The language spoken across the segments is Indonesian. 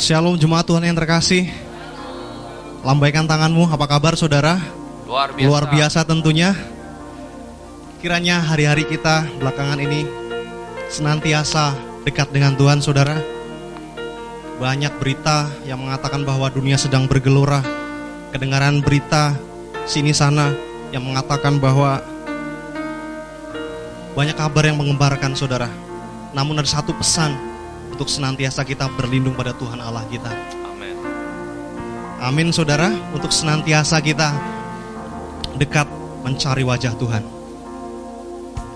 Shalom jemaat Tuhan yang terkasih. Lambaikan tanganmu, apa kabar saudara? Luar biasa. Luar biasa tentunya. Kiranya hari-hari kita belakangan ini senantiasa dekat dengan Tuhan saudara. Banyak berita yang mengatakan bahwa dunia sedang bergelora. Kedengaran berita sini sana yang mengatakan bahwa banyak kabar yang mengembarkan saudara. Namun ada satu pesan untuk senantiasa kita berlindung pada Tuhan Allah kita. Amin. Amin saudara, untuk senantiasa kita dekat mencari wajah Tuhan.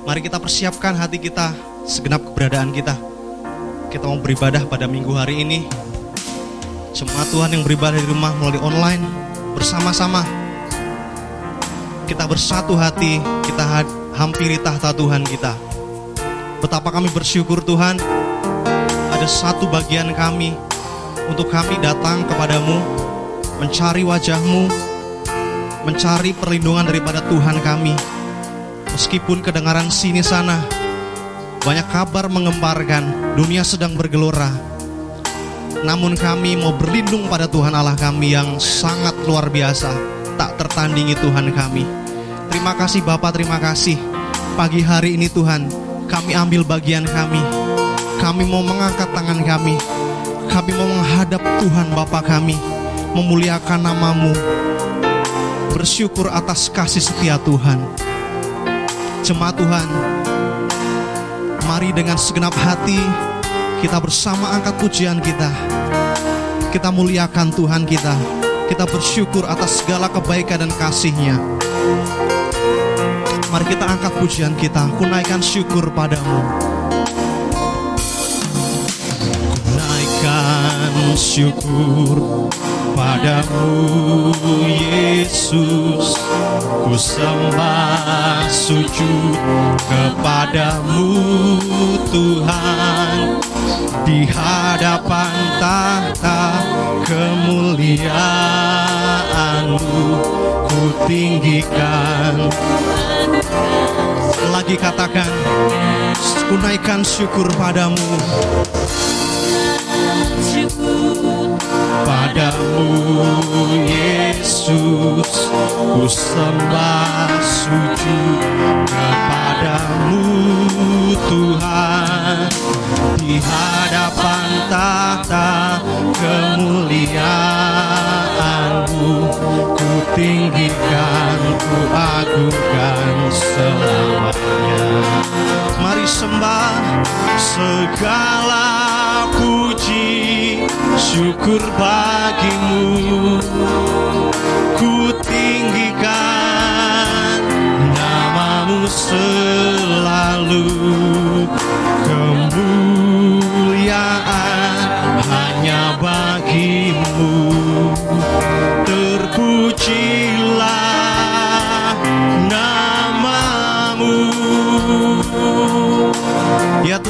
Mari kita persiapkan hati kita, segenap keberadaan kita. Kita mau beribadah pada minggu hari ini. Jemaat Tuhan yang beribadah di rumah melalui online bersama-sama. Kita bersatu hati, kita hampiri tahta Tuhan kita. Betapa kami bersyukur Tuhan, ada satu bagian kami untuk kami datang kepadamu, mencari wajahmu, mencari perlindungan daripada Tuhan kami. Meskipun kedengaran sini sana, banyak kabar mengembarkan, dunia sedang bergelora. Namun kami mau berlindung pada Tuhan Allah kami yang sangat luar biasa, tak tertandingi Tuhan kami. Terima kasih Bapak, terima kasih. Pagi hari ini Tuhan, kami ambil bagian kami. Kami mau mengangkat tangan kami. Kami mau menghadap Tuhan Bapa kami, memuliakan namamu. Bersyukur atas kasih setia Tuhan. Jemaat Tuhan, mari dengan segenap hati kita bersama angkat pujian kita. Kita muliakan Tuhan kita. Kita bersyukur atas segala kebaikan dan kasih-Nya. Mari kita angkat pujian kita, kunaikan syukur padamu. Kunaikan syukur padamu Yesus. Ku sembah sujud kepadamu Tuhan. Di hadapan tahta kemuliaanmu Ku tinggikan. Lagi katakan Kunaikan syukur padamu Padamu Yesus. Ku sembah sujud Kepadamu Tuhan. Di hadapan tahta kemuliaanmu Ku tinggikan, ku agungkan selamanya. Mari sembah segala puji syukur bagimu Ku tinggikan namamu selalu. Kemuliaan hanya bagimu Terpujilah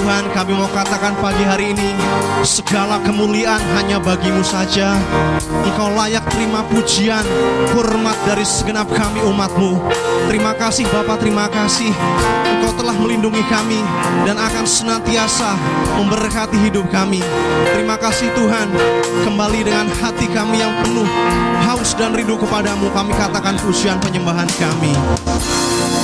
Tuhan kami mau katakan pagi hari ini Segala kemuliaan hanya bagimu saja. Engkau layak terima pujian Hormat dari segenap kami umatmu. Terima kasih Bapak terima kasih. Engkau telah melindungi kami Dan akan senantiasa memberkati hidup kami. Terima kasih Tuhan. Kembali dengan hati kami yang penuh Haus dan rindu kepadamu Kami katakan pujian penyembahan kami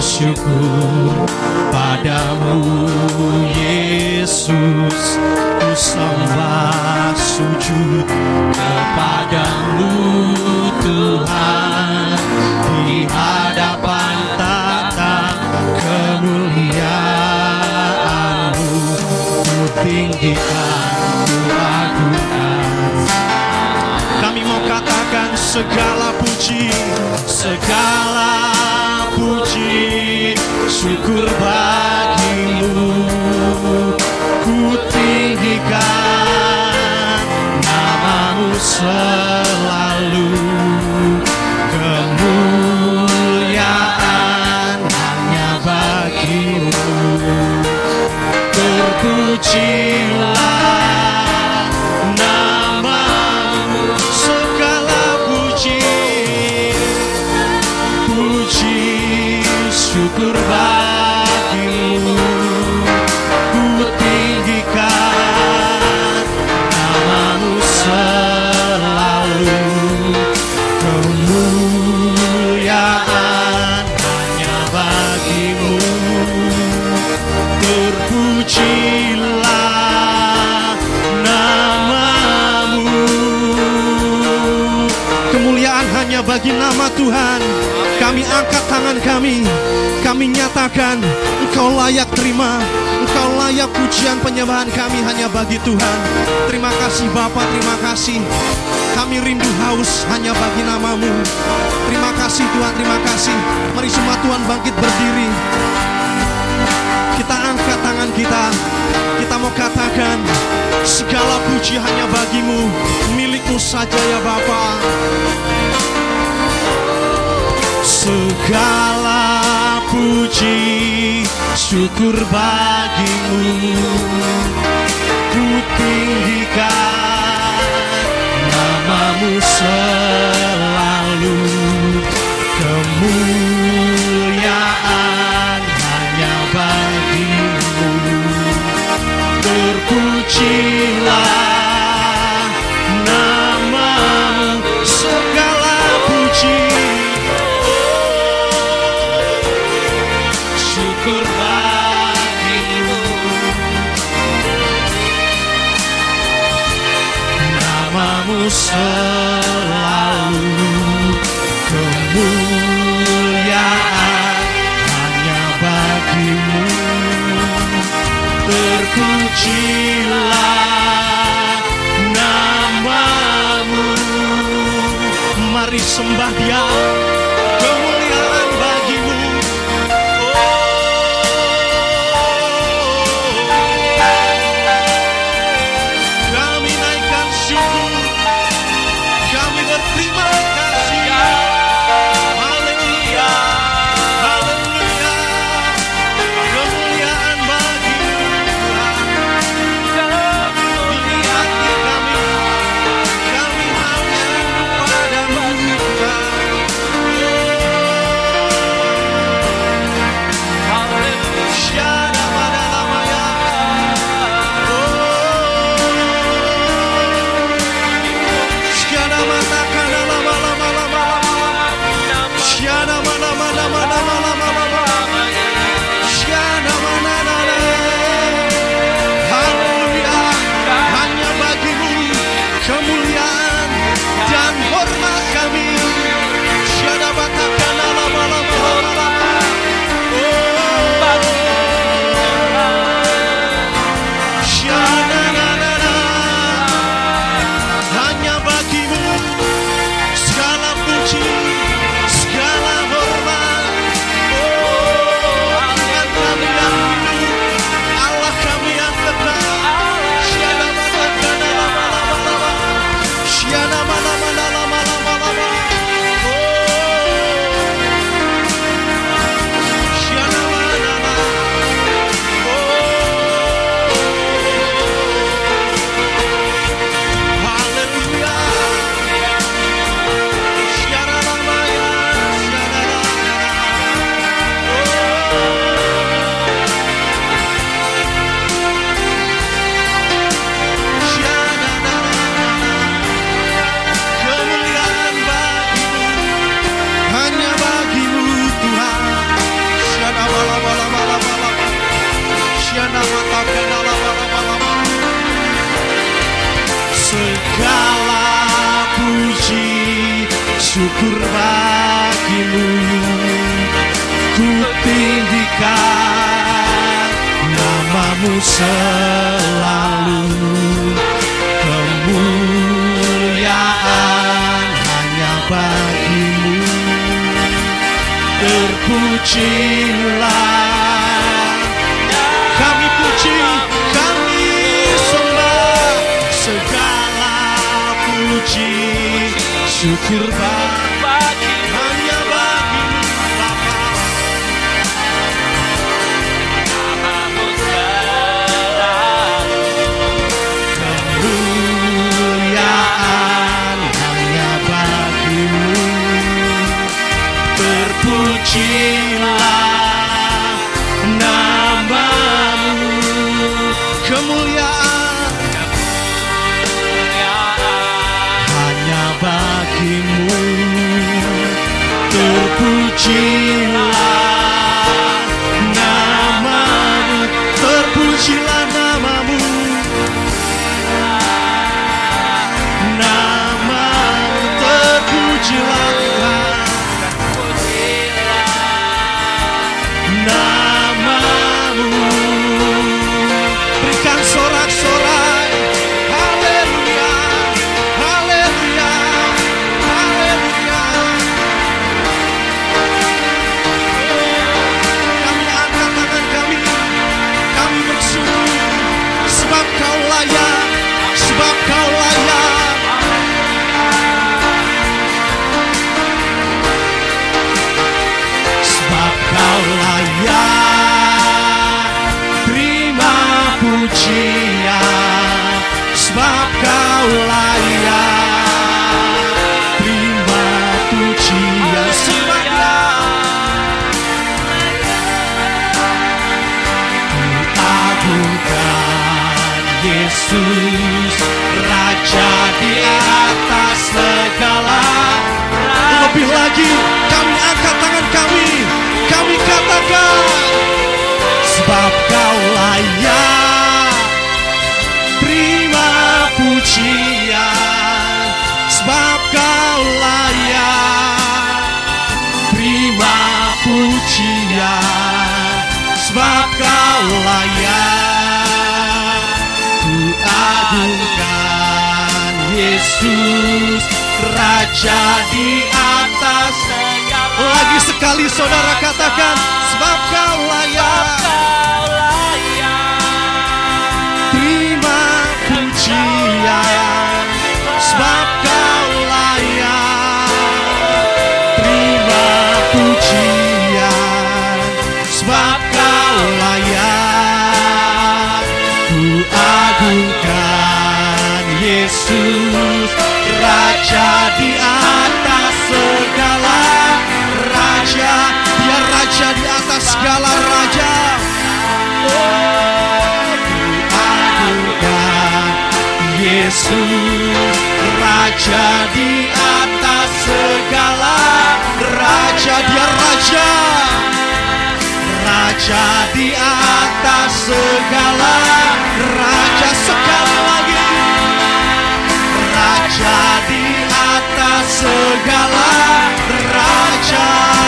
syukur padamu Yesus. Ku sembah sujud kepadamu Tuhan. Di hadapan tata kemuliaanmu Ku tinggikan, segala puji, segala puji, syukur bagimu, ku tinggikan namamu selalu, kemuliaan hanya bagimu, terpujilah. Kami nyatakan Engkau layak terima. Engkau layak pujian penyembahan kami hanya bagi Tuhan. Terima kasih Bapak, terima kasih. Kami rindu haus hanya bagi namamu. Terima kasih Tuhan, terima kasih. Mari semua Tuhan bangkit berdiri. Kita angkat tangan kita. Kita mau katakan segala puji hanya bagimu, milikmu saja ya Bapa. Segala puji syukur bagimu. Ku tinggikan namamu selalu. Kemuliaan hanya bagimu. Terpujilah selalu kemuliaan hanya bagimu. Terpujilah namamu. Mari sembah dia Yesus Raja di atas segala Raja. Dia Raja di atas segala Raja. Agungkan Yesus Raja di atas segala Raja. Dia Raja Raja di atas segala Raja. Sekali lagi Raja atas segala Raja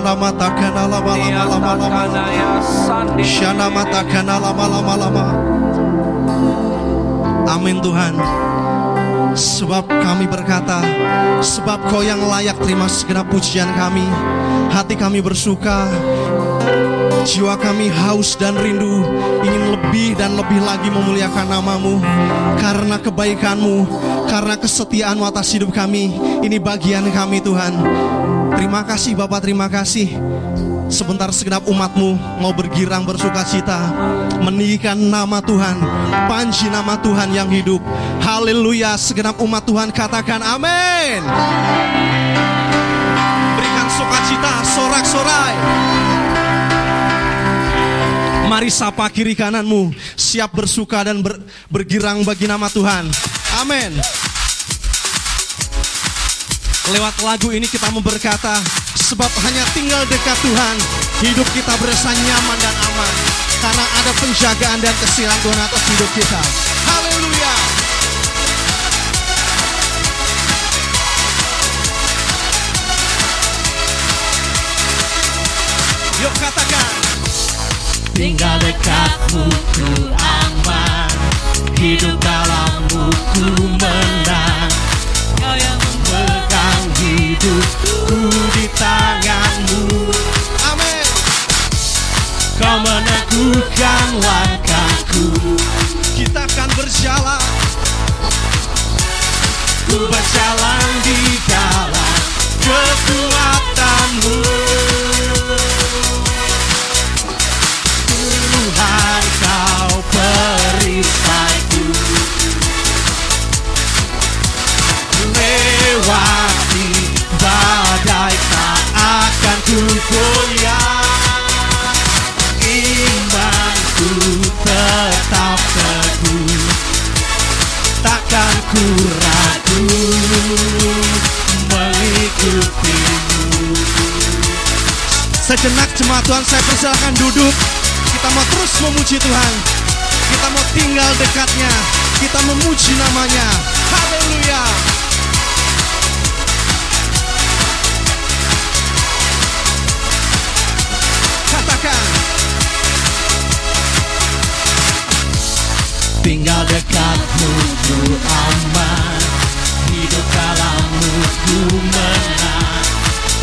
Shana mata kana lama lama lama lama Shana mata kana lama lama Amin Tuhan Sebab kami berkata Sebab kau yang layak terima segenap pujian kami Hati kami bersuka Jiwa kami haus dan rindu Ingin lebih dan lebih lagi memuliakan namamu Karena kebaikanmu Karena kesetiaanmu atas hidup kami Ini bagian kami Tuhan Terima kasih Bapak, terima kasih. Sebentar segenap umatmu mau bergirang bersuka cita Meninggikan nama Tuhan Panji nama Tuhan yang hidup. Haleluya Segenap umat Tuhan katakan amin. Berikan sukacita sorak-sorai. Mari sapa kiri kananmu Siap bersuka dan ber- bergirang bagi nama Tuhan. Amin Lewat lagu ini kita mau berkata Sebab hanya tinggal dekat Tuhan Hidup kita berasa nyaman dan aman. Karena ada penjagaan dan kesiran Tuhan atas hidup kita. Haleluya! Yuk katakan Tinggal dekatmu ku aman Hidup dalammu ku menang hidupku di tanganmu. Amin. Kau meneguhkan langkahku. Kita akan berjalan. Ku berjalan di dalam kekuatanmu. Tuhan kau perisaiku. Lewati mengikutimu. Sejenak jemaat Tuhan saya persilahkan duduk. Kita mau terus memuji Tuhan. Kita mau tinggal dekatnya. Kita memuji namanya. Haleluya. Ku aman Hidup dalammu ku menang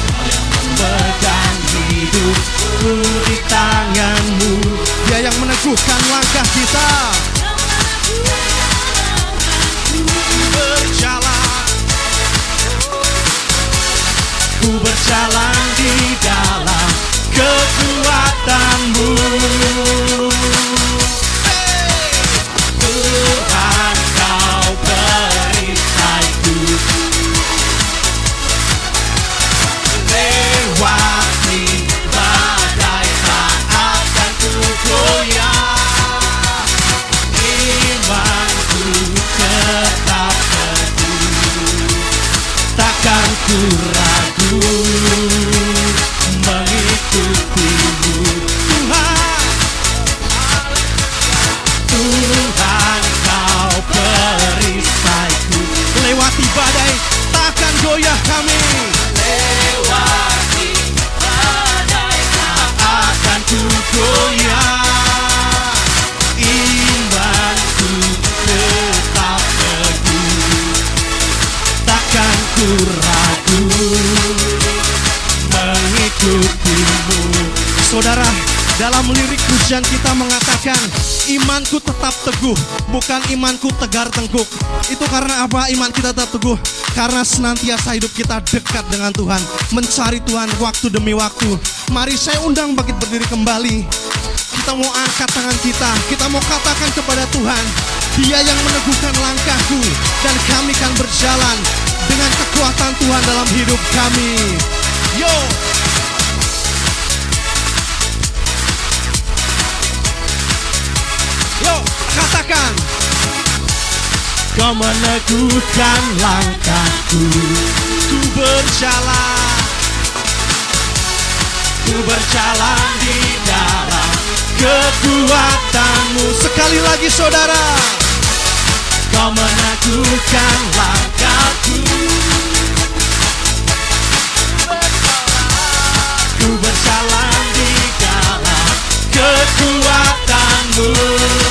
Kau yang memegang hidupku di tanganmu Dia yang meneguhkan langkah kita. Berjalan Ku berjalan di dalam kekuatanmu pujian kita mengatakan imanku tetap teguh, bukan imanku tegar tengkuk. Itu karena apa iman kita tetap teguh? Karena senantiasa hidup kita dekat dengan Tuhan, mencari Tuhan waktu demi waktu. Mari saya undang bangkit berdiri kembali. Kita mau angkat tangan kita, kita mau katakan kepada Tuhan, Dia yang meneguhkan langkahku dan kami akan berjalan dengan kekuatan Tuhan dalam hidup kami. Yo, yo, katakan. Kau meneguhkan langkahku. Ku berjalan. Ku berjalan di dalam kekuatanmu. Sekali lagi saudara. Kau meneguhkan langkahku. Ku berjalan di dalam kekuatanmu Kekuatanmu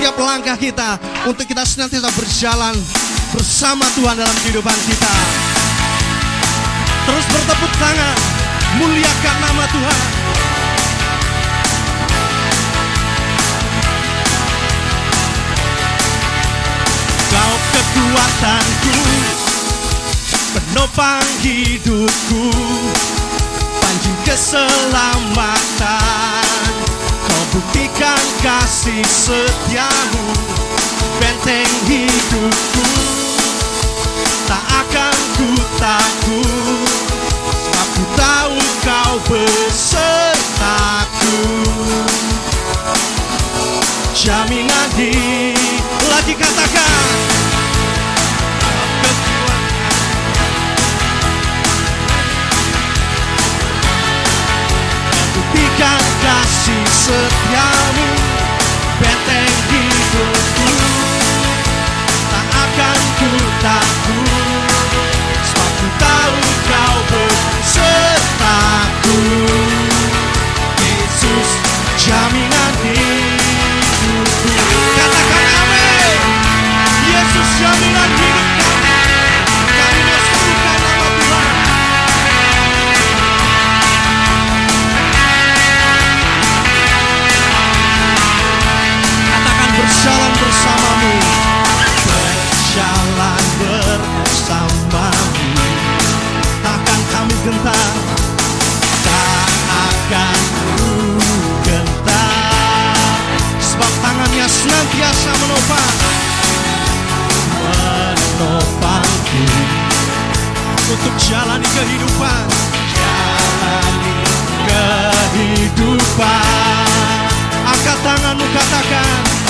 setiap langkah kita Untuk kita senantiasa berjalan Bersama Tuhan dalam kehidupan kita. Terus bertepuk tangan Muliakan nama Tuhan. Kau kekuatanku Penopang hidupku Panjang keselamatan buktikan kasih setiamu Benteng hidupku. Tak akan ku takut Sebab ku tahu kau besertaku. Jaminan di lagi katakan buktikan kasih setiamu benteng hidupku. Tak akan ku takut sebab ku tahu kau bersertaku. Yesus jaminan hidupku. Katakan amin. Yesus jaminan hidup berjalan bersamamu. Berjalan bersamamu. Takkan kami gentar. Tak akan ku gentar. Sebab tangannya senantiasa menopang. Menopangku. Untuk jalani kehidupan. Jalani kehidupan. Angkat tanganmu katakan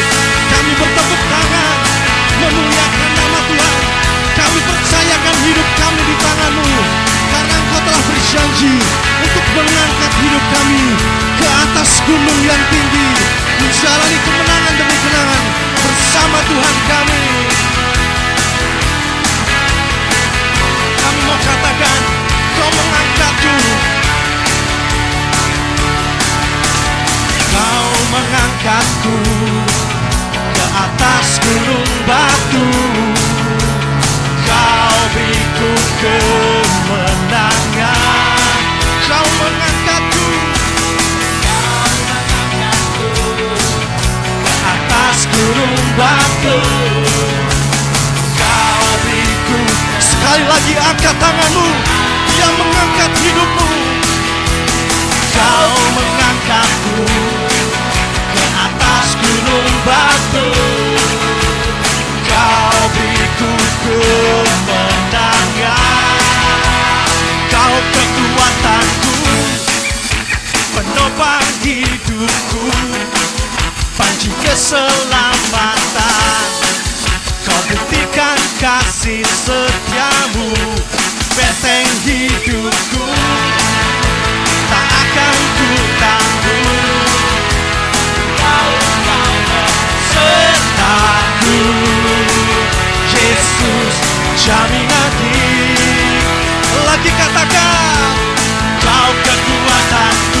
berjanji untuk mengangkat hidup kami ke atas gunung yang tinggi menjalani kemenangan demi kemenangan bersama Tuhan kami. Kami mau katakan kau mengangkatku. Kau mengangkatku ke atas gunung batu. Kau kemenangan batu kau beriku sekali lagi angkat tanganmu dia mengangkat hidupmu. Kau mengangkatku ke atas gunung batu. Kau beriku kemenangan kau kekuatanku penopang hidupku panci keselamatan kau buktikan kasih setiamu benteng hidupku. Tak akan ku takut kau kau Yesus lagi katakan kau kekuatanku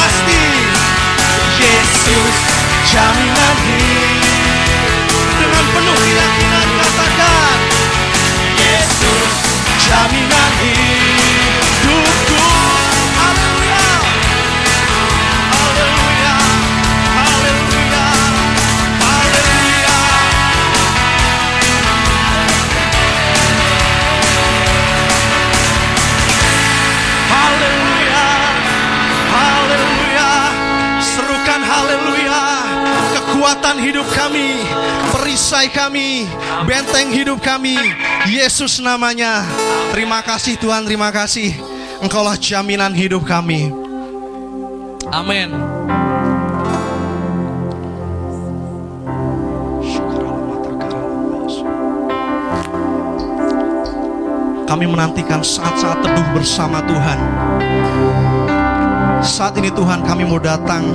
hidup kami, perisai kami, benteng hidup kami. Yesus namanya. Terima kasih Tuhan, terima kasih. Engkaulah jaminan hidup kami. Amin. Kami menantikan saat-saat teduh bersama Tuhan. Saat ini Tuhan kami mau datang.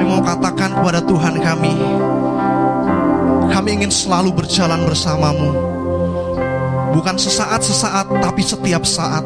Kami mau katakan kepada Tuhan kami. Kami ingin selalu berjalan bersamamu. Bukan sesaat-sesaat tapi setiap saat.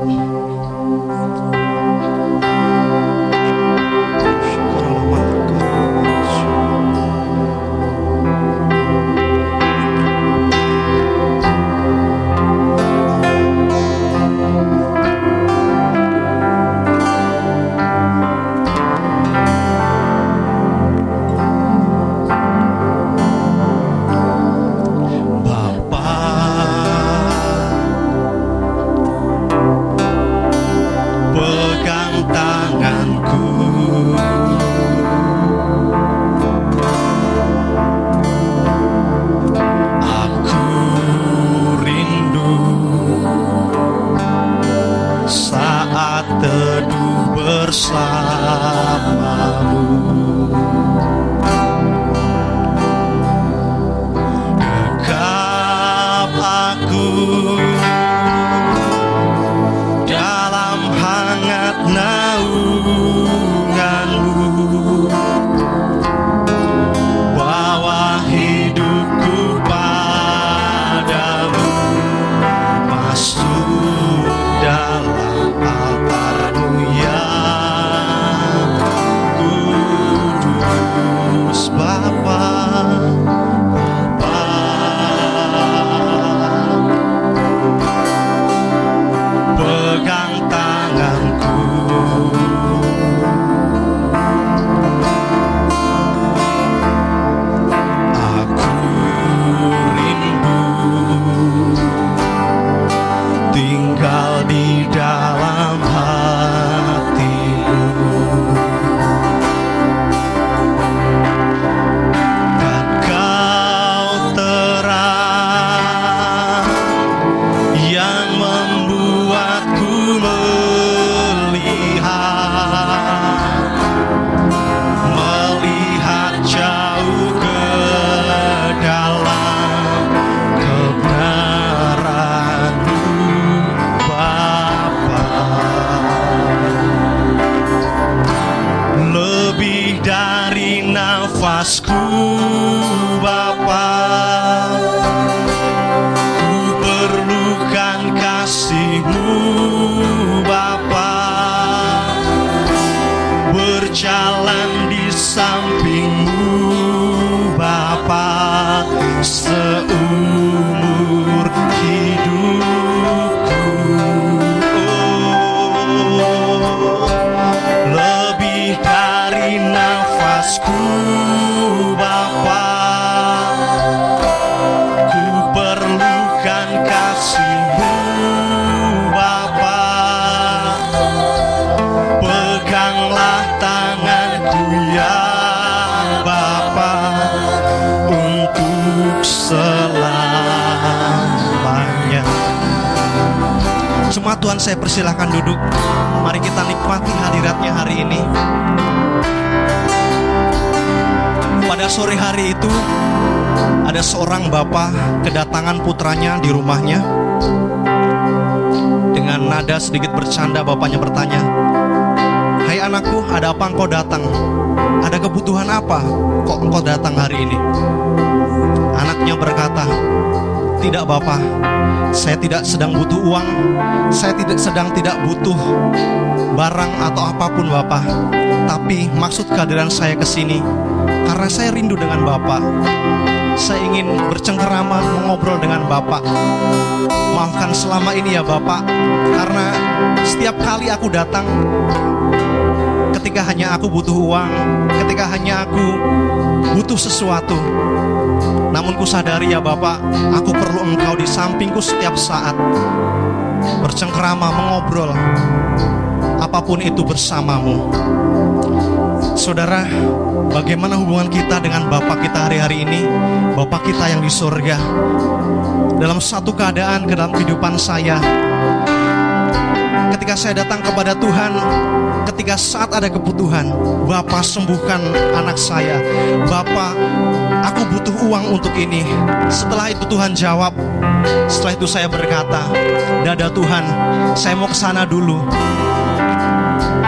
Bercanda bapaknya bertanya, Hai anakku, ada apa engkau datang? Ada kebutuhan apa? Kok engkau datang hari ini? Anaknya berkata, Tidak bapak, saya tidak sedang butuh uang, saya tidak sedang tidak butuh barang atau apa pun bapak. Tapi maksud kehadiran saya ke sini karena saya rindu dengan bapak. Saya ingin bercengkerama mengobrol dengan Bapak. Maafkan selama ini ya Bapak, karena setiap kali aku datang, ketika hanya aku butuh uang, ketika hanya aku butuh sesuatu. Namun ku sadari ya Bapak, aku perlu Engkau di sampingku setiap saat. Bercengkerama, mengobrol, apa pun itu bersamamu. Saudara, bagaimana hubungan kita dengan Bapak kita hari-hari ini, Bapak kita yang di surga. Dalam satu keadaan ke dalam kehidupan saya, ketika saya datang kepada Tuhan, ketika saat ada kebutuhan, Bapak sembuhkan anak saya. Bapak, aku butuh uang untuk ini. Setelah itu Tuhan jawab. Setelah itu saya berkata, Dada Tuhan, saya mau ke sana dulu.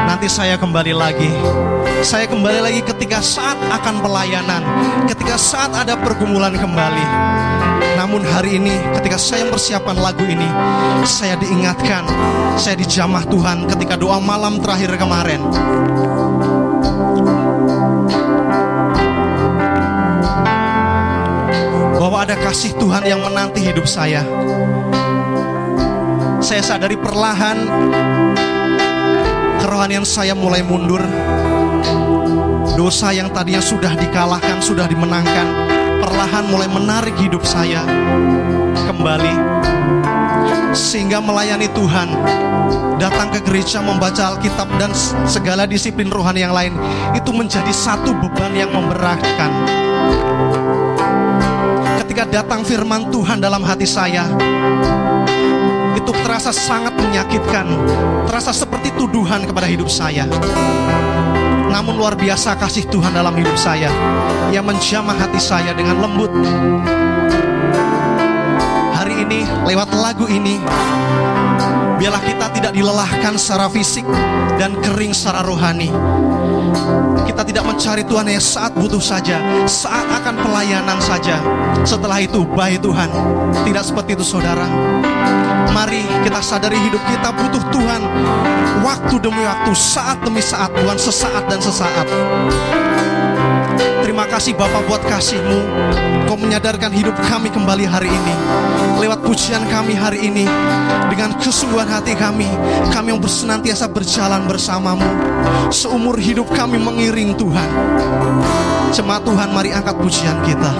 Nanti saya kembali lagi. Saya kembali lagi ketika saat akan pelayanan, ketika saat ada pergumulan kembali. Namun hari ini ketika saya mempersiapkan lagu ini Saya diingatkan Saya dijamah Tuhan ketika doa malam terakhir kemarin. Bahwa ada kasih Tuhan yang menanti hidup saya. Saya sadari perlahan Kerohanian saya mulai mundur Dosa yang tadinya sudah dikalahkan, sudah dimenangkan perlahan mulai menarik hidup saya kembali sehingga melayani Tuhan datang ke gereja membaca Alkitab dan segala disiplin rohani yang lain itu menjadi satu beban yang memberatkan. Ketika datang firman Tuhan dalam hati saya itu terasa sangat menyakitkan terasa seperti tuduhan kepada hidup saya namun luar biasa kasih Tuhan dalam hidup saya. Yang menjamah hati saya dengan lembut. Hari ini lewat lagu ini Biarlah kita tidak dilelahkan secara fisik dan kering secara rohani tidak mencari Tuhan yang saat butuh saja, saat akan pelayanan saja. Setelah itu, baik Tuhan. Tidak seperti itu, saudara. Mari kita sadari hidup kita butuh Tuhan waktu demi waktu, saat demi saat, bukan sesaat dan sesaat. Terima kasih Bapak buat kasihmu. Kau menyadarkan hidup kami kembali hari ini. Lewat pujian kami hari ini Dengan kesungguhan hati kami Kami yang bersenantiasa berjalan bersamamu. Seumur hidup kami mengiring Tuhan. Jemaat Tuhan mari angkat pujian kita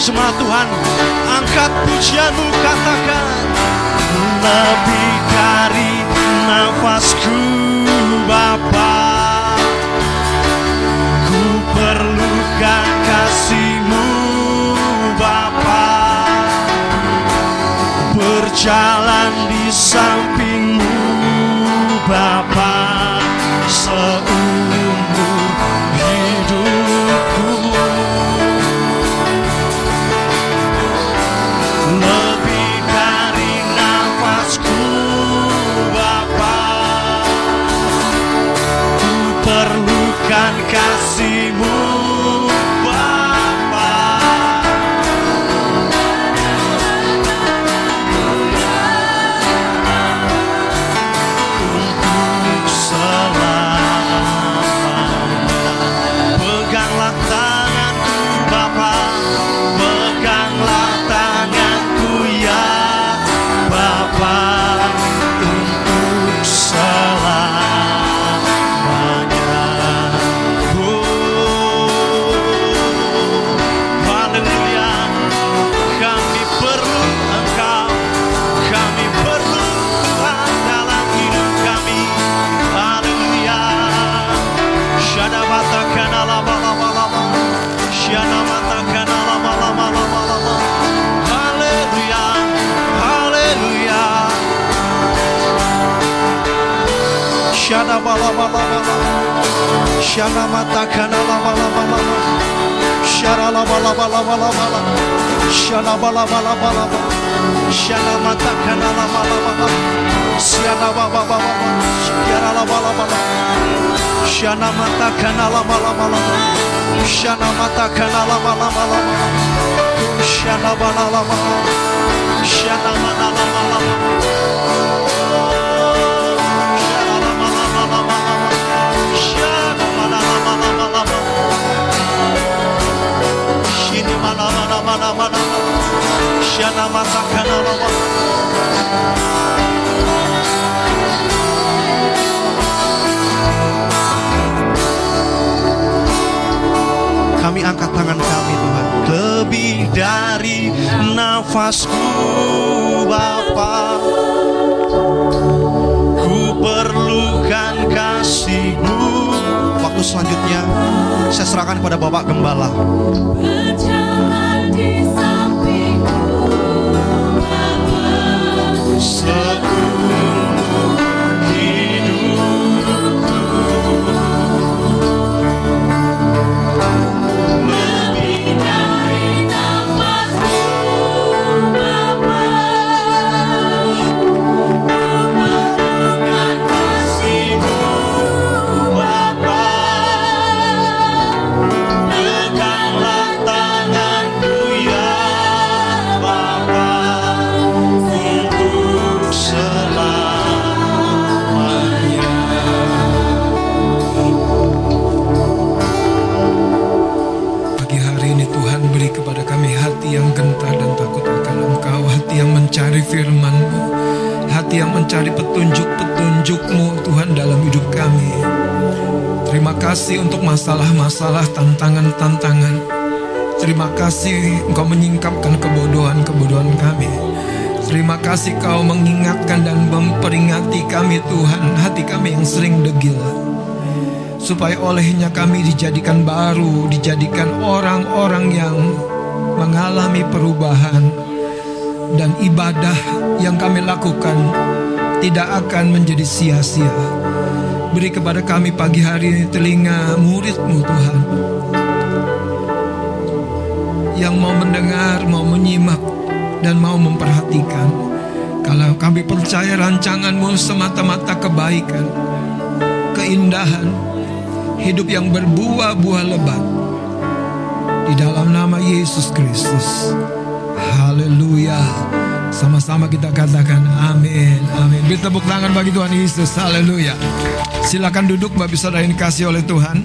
Jemaat Tuhan Angkat pujianmu katakan lebih dari nafasku Bapa ku perlukan kasihmu Bapa. Berjalan di sampingmu Shanamata kanala bala bala Sharala bala bala bala bala Shalabala bala bala bala Shanamata kanala bala bala Siana baba baba Yarala bala bala kanala bala bala Shanamata kanala bala bala Shana bala bala Shana bala bala Kami angkat tangan kami Tuhan. Lebih dari nafasku Bapa. Ku perlukan kasihmu. Waktu selanjutnya Saya serahkan kepada Bapak Gembala seumur firman-Mu. Hati yang mencari petunjuk-petunjuk-Mu Tuhan dalam hidup kami. Terima kasih untuk masalah-masalah tantangan-tantangan. Terima kasih Engkau menyingkapkan kebodohan-kebodohan kami. Terima kasih Kau mengingatkan dan memperingati kami Tuhan Hati kami yang sering degil. Supaya olehnya kami dijadikan baru, dijadikan orang-orang yang mengalami perubahan dan ibadah yang kami lakukan tidak akan menjadi sia-sia. Beri kepada kami pagi hari ini telinga muridmu Tuhan. Yang mau mendengar, mau menyimak, dan mau memperhatikan. Kalau kami percaya rancanganmu semata-mata kebaikan, keindahan, hidup yang berbuah-buah lebat. Di dalam nama Yesus Kristus. Haleluya. Sama-sama kita katakan amin. Amin. Beri tepuk tangan bagi Tuhan Yesus. Haleluya. Silakan duduk Bapak Saudara yang dikasih oleh Tuhan.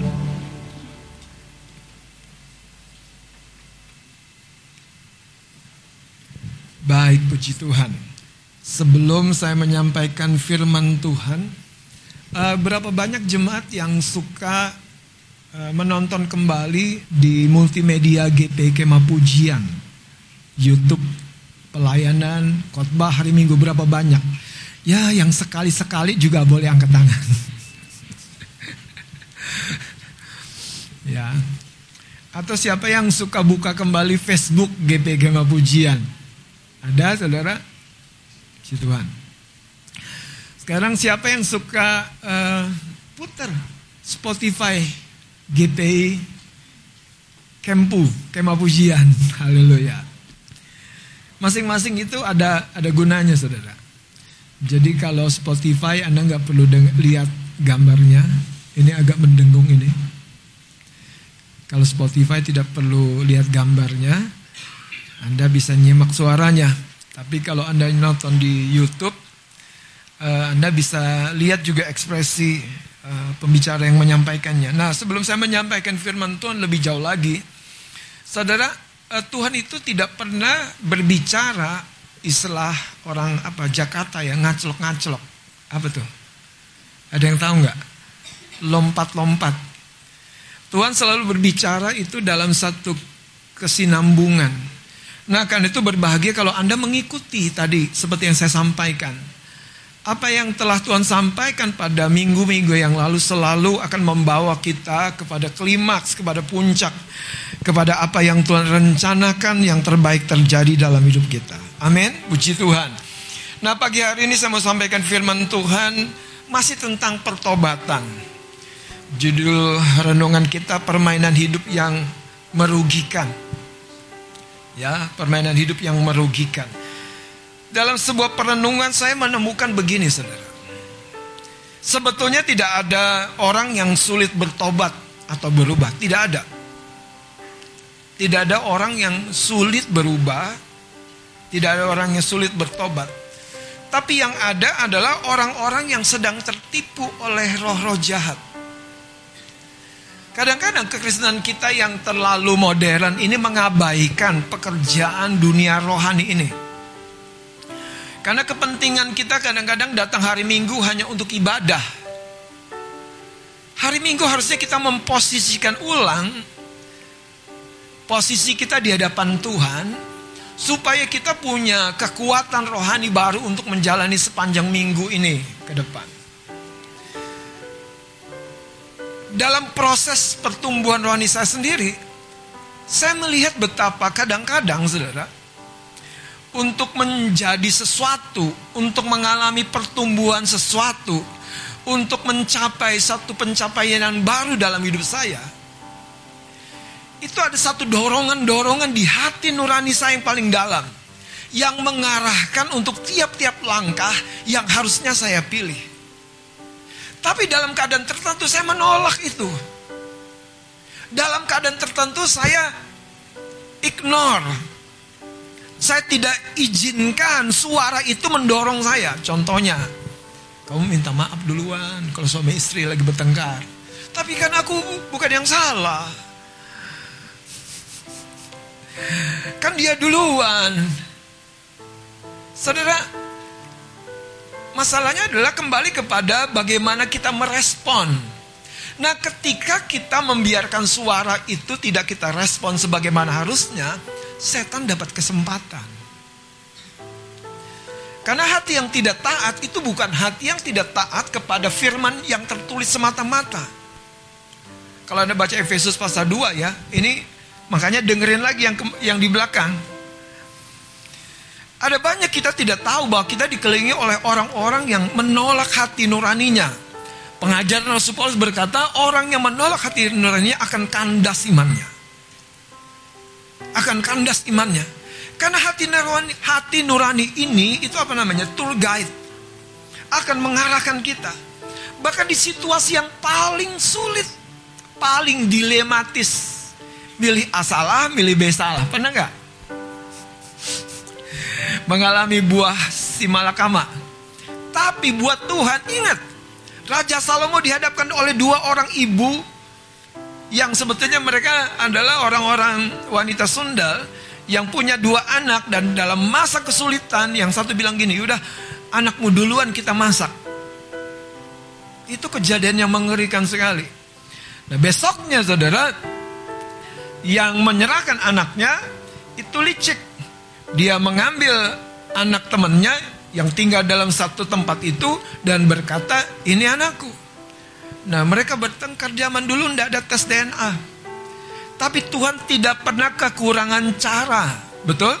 Baik, puji Tuhan. Sebelum saya menyampaikan firman Tuhan, eh, berapa banyak jemaat yang suka eh, menonton kembali di multimedia GP Kema Pujian, YouTube pelayanan khotbah hari Minggu berapa banyak? Ya, yang sekali-sekali juga boleh angkat tangan. ya. Atau siapa yang suka buka kembali Facebook GP Gema Pujian? Ada saudara? Si Tuhan. Sekarang siapa yang suka uh, putar Spotify GPI Kempu, Kema Pujian. Haleluya. Masing-masing itu ada ada gunanya saudara. Jadi kalau Spotify Anda nggak perlu lihat gambarnya. Ini agak mendengung ini. Kalau Spotify tidak perlu lihat gambarnya, Anda bisa nyimak suaranya. Tapi kalau Anda nonton di YouTube, eh, Anda bisa lihat juga ekspresi eh, pembicara yang menyampaikannya. Nah, sebelum saya menyampaikan firman Tuhan lebih jauh lagi, saudara, Tuhan itu tidak pernah berbicara istilah orang apa Jakarta ya ngaclok-ngaclok. Apa tuh? Ada yang tahu nggak? Lompat-lompat. Tuhan selalu berbicara itu dalam satu kesinambungan. Nah, karena itu berbahagia kalau Anda mengikuti tadi seperti yang saya sampaikan. Apa yang telah Tuhan sampaikan pada minggu-minggu yang lalu selalu akan membawa kita kepada klimaks, kepada puncak, kepada apa yang Tuhan rencanakan yang terbaik terjadi dalam hidup kita. Amin. Puji Tuhan. Nah, pagi hari ini saya mau sampaikan firman Tuhan masih tentang pertobatan. Judul renungan kita permainan hidup yang merugikan. Ya, permainan hidup yang merugikan. Dalam sebuah perenungan saya menemukan begini, Saudara. Sebetulnya tidak ada orang yang sulit bertobat atau berubah, tidak ada. Tidak ada orang yang sulit berubah, tidak ada orang yang sulit bertobat. Tapi yang ada adalah orang-orang yang sedang tertipu oleh roh-roh jahat. Kadang-kadang kekristenan kita yang terlalu modern ini mengabaikan pekerjaan dunia rohani ini. Karena kepentingan kita kadang-kadang datang hari Minggu hanya untuk ibadah. Hari Minggu harusnya kita memposisikan ulang posisi kita di hadapan Tuhan supaya kita punya kekuatan rohani baru untuk menjalani sepanjang minggu ini ke depan. Dalam proses pertumbuhan rohani saya sendiri, saya melihat betapa kadang-kadang saudara, untuk menjadi sesuatu, untuk mengalami pertumbuhan sesuatu, untuk mencapai satu pencapaian yang baru dalam hidup saya, itu ada satu dorongan-dorongan di hati nurani saya yang paling dalam. Yang mengarahkan untuk tiap-tiap langkah yang harusnya saya pilih. Tapi dalam keadaan tertentu saya menolak itu. Dalam keadaan tertentu saya ignore. Saya tidak izinkan suara itu mendorong saya. Contohnya, kamu minta maaf duluan kalau suami istri lagi bertengkar. Tapi kan aku bukan yang salah. Kan dia duluan. Saudara, masalahnya adalah kembali kepada bagaimana kita merespon. Nah, ketika kita membiarkan suara itu tidak kita respon sebagaimana harusnya, setan dapat kesempatan. Karena hati yang tidak taat itu bukan hati yang tidak taat kepada firman yang tertulis semata-mata. Kalau Anda baca Efesus pasal 2 ya, ini makanya dengerin lagi yang yang di belakang. Ada banyak kita tidak tahu bahwa kita dikelilingi oleh orang-orang yang menolak hati nuraninya. Pengajaran Rasul Paulus berkata, orang yang menolak hati nuraninya akan kandas imannya. Akan kandas imannya. Karena hati nurani, hati nurani ini itu apa namanya? Tour guide. Akan mengarahkan kita. Bahkan di situasi yang paling sulit, paling dilematis. Milih A salah, milih B salah. Pernah nggak? Mengalami buah si malakama. Tapi buat Tuhan, ingat. Raja Salomo dihadapkan oleh dua orang ibu yang sebetulnya mereka adalah orang-orang wanita sundal yang punya dua anak dan dalam masa kesulitan yang satu bilang gini, udah anakmu duluan kita masak. Itu kejadian yang mengerikan sekali. Nah besoknya saudara yang menyerahkan anaknya itu licik. Dia mengambil anak temannya yang tinggal dalam satu tempat itu dan berkata ini anakku. Nah mereka bertengkar zaman dulu tidak ada tes DNA. Tapi Tuhan tidak pernah kekurangan cara. Betul?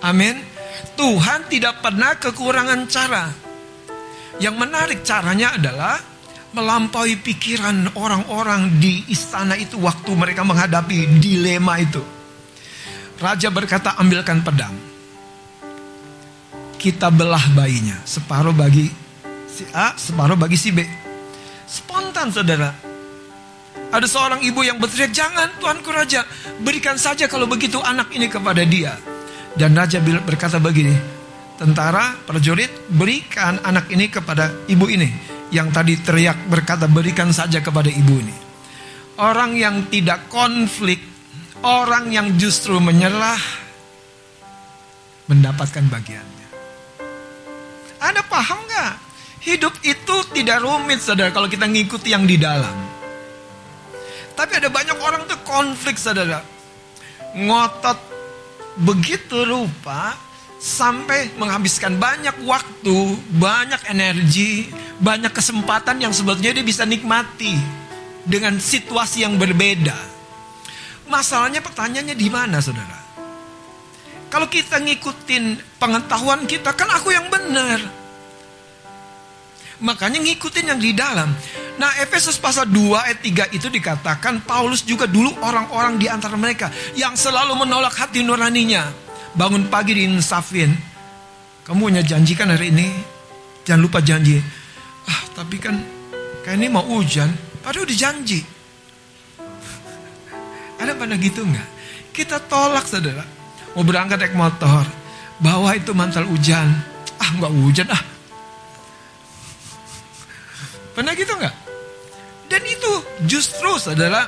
Amin. Tuhan tidak pernah kekurangan cara. Yang menarik caranya adalah melampaui pikiran orang-orang di istana itu waktu mereka menghadapi dilema itu. Raja berkata, "Ambilkan pedang. Kita belah bayinya, separuh bagi si A, separuh bagi si B." Spontan, Saudara. Ada seorang ibu yang berteriak, "Jangan, Tuanku Raja, berikan saja kalau begitu anak ini kepada dia." Dan raja berkata begini, "Tentara, prajurit, berikan anak ini kepada ibu ini." Yang tadi teriak berkata, "Berikan saja kepada ibu ini." Orang yang tidak konflik, orang yang justru menyerah mendapatkan bagiannya. Anda paham nggak? Hidup itu tidak rumit, saudara, kalau kita ngikuti yang di dalam. Tapi ada banyak orang tuh konflik saudara. Ngotot begitu rupa sampai menghabiskan banyak waktu, banyak energi, banyak kesempatan yang sebetulnya dia bisa nikmati dengan situasi yang berbeda. Masalahnya pertanyaannya di mana saudara? Kalau kita ngikutin pengetahuan kita kan aku yang benar. Makanya ngikutin yang di dalam. Nah Efesus pasal 2 ayat 3 itu dikatakan Paulus juga dulu orang-orang di antara mereka yang selalu menolak hati nuraninya. Bangun pagi diinsafin. Kamu punya janjikan hari ini. Jangan lupa janji. Ah tapi kan kayak ini mau hujan. Padahal udah janji. Ada pada gitu nggak? Kita tolak saudara. Mau berangkat naik motor. Bawa itu mantel hujan. Ah nggak hujan ah. Pernah gitu nggak? Dan itu justru saudara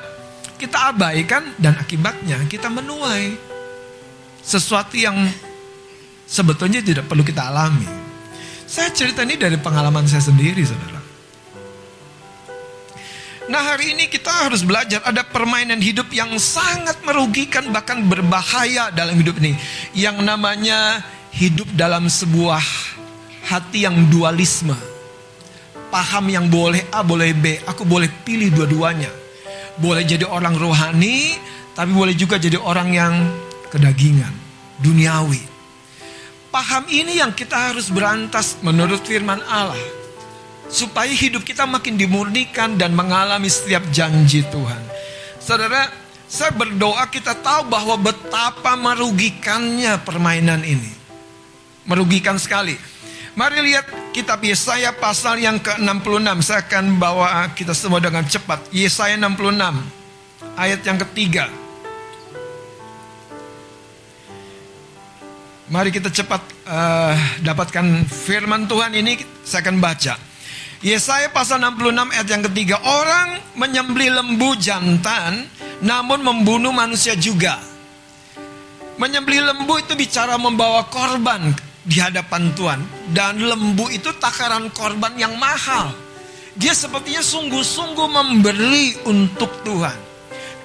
kita abaikan dan akibatnya kita menuai sesuatu yang sebetulnya tidak perlu kita alami. Saya cerita ini dari pengalaman saya sendiri saudara. Nah hari ini kita harus belajar ada permainan hidup yang sangat merugikan bahkan berbahaya dalam hidup ini. Yang namanya hidup dalam sebuah hati yang dualisme paham yang boleh A, boleh B. Aku boleh pilih dua-duanya. Boleh jadi orang rohani, tapi boleh juga jadi orang yang kedagingan, duniawi. Paham ini yang kita harus berantas menurut firman Allah. Supaya hidup kita makin dimurnikan dan mengalami setiap janji Tuhan. Saudara, saya berdoa kita tahu bahwa betapa merugikannya permainan ini. Merugikan sekali. Mari lihat kitab Yesaya pasal yang ke-66. Saya akan bawa kita semua dengan cepat. Yesaya 66 ayat yang ketiga. Mari kita cepat uh, dapatkan firman Tuhan ini saya akan baca. Yesaya pasal 66 ayat yang ketiga. Orang menyembelih lembu jantan namun membunuh manusia juga. Menyembelih lembu itu bicara membawa korban di hadapan Tuhan. Dan lembu itu takaran korban yang mahal. Dia sepertinya sungguh-sungguh memberi untuk Tuhan.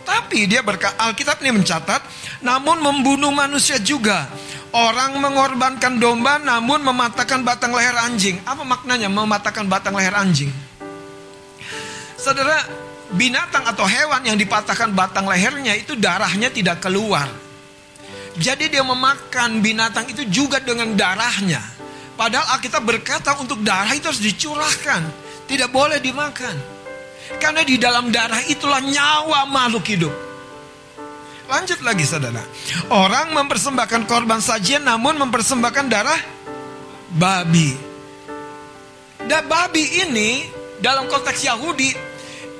Tapi dia berkata, Alkitab ini mencatat, namun membunuh manusia juga. Orang mengorbankan domba namun mematahkan batang leher anjing. Apa maknanya mematahkan batang leher anjing? Saudara, binatang atau hewan yang dipatahkan batang lehernya itu darahnya tidak keluar. Jadi dia memakan binatang itu juga dengan darahnya. Padahal Alkitab berkata untuk darah itu harus dicurahkan. Tidak boleh dimakan. Karena di dalam darah itulah nyawa makhluk hidup. Lanjut lagi saudara. Orang mempersembahkan korban sajian namun mempersembahkan darah babi. Dan babi ini dalam konteks Yahudi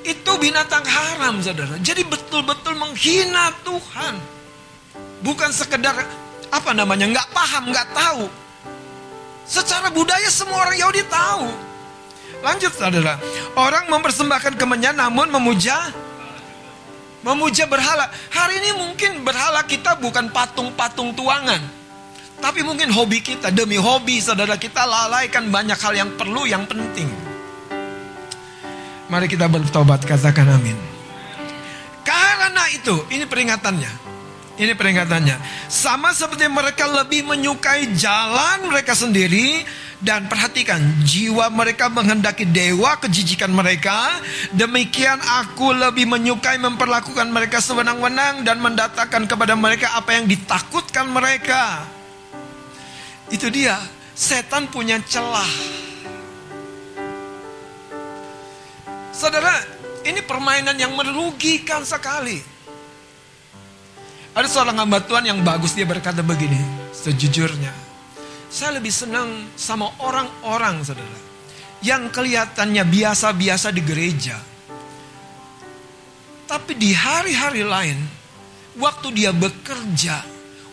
itu binatang haram saudara. Jadi betul-betul menghina Tuhan. Bukan sekedar apa namanya nggak paham, nggak tahu. Secara budaya semua orang Yahudi tahu. Lanjut saudara. Orang mempersembahkan kemenyan namun memuja memuja berhala. Hari ini mungkin berhala kita bukan patung-patung tuangan. Tapi mungkin hobi kita, demi hobi saudara kita lalaikan banyak hal yang perlu, yang penting. Mari kita bertobat, katakan amin. Karena itu, ini peringatannya. Ini peringatannya. Sama seperti mereka lebih menyukai jalan mereka sendiri dan perhatikan, jiwa mereka menghendaki dewa kejijikan mereka. Demikian aku lebih menyukai memperlakukan mereka sewenang-wenang dan mendatangkan kepada mereka apa yang ditakutkan mereka. Itu dia, setan punya celah. Saudara, ini permainan yang merugikan sekali. Ada seorang hamba Tuhan yang bagus dia berkata begini, sejujurnya, saya lebih senang sama orang-orang saudara yang kelihatannya biasa-biasa di gereja. Tapi di hari-hari lain, waktu dia bekerja,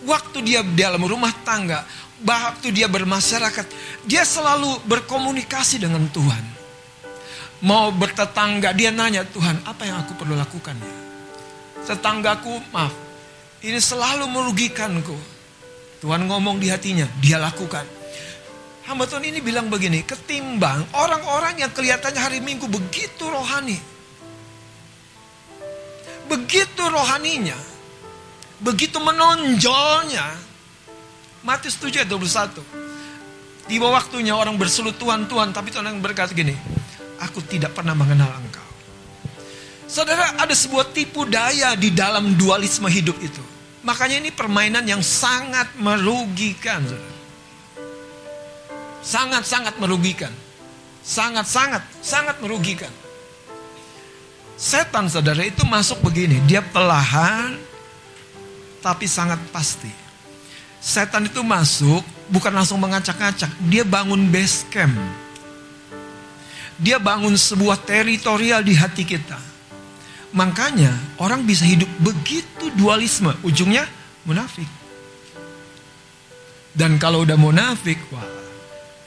waktu dia dalam rumah tangga, waktu dia bermasyarakat, dia selalu berkomunikasi dengan Tuhan. Mau bertetangga, dia nanya, Tuhan apa yang aku perlu lakukan ya? Tetanggaku, maaf, ini selalu merugikanku. Tuhan ngomong di hatinya, dia lakukan. Hamba Tuhan ini bilang begini, ketimbang orang-orang yang kelihatannya hari Minggu begitu rohani. Begitu rohaninya, begitu menonjolnya. Matius 7 ayat 21. Tiba waktunya orang berselut Tuhan, Tuhan, tapi Tuhan yang berkata gini, aku tidak pernah mengenal engkau. Saudara, ada sebuah tipu daya di dalam dualisme hidup itu. Makanya ini permainan yang sangat merugikan. Sangat-sangat merugikan. Sangat-sangat, sangat merugikan. Setan saudara itu masuk begini. Dia pelahan, tapi sangat pasti. Setan itu masuk, bukan langsung mengacak-acak. Dia bangun base camp. Dia bangun sebuah teritorial di hati kita. Makanya orang bisa hidup begitu dualisme, ujungnya munafik. Dan kalau udah munafik, wah,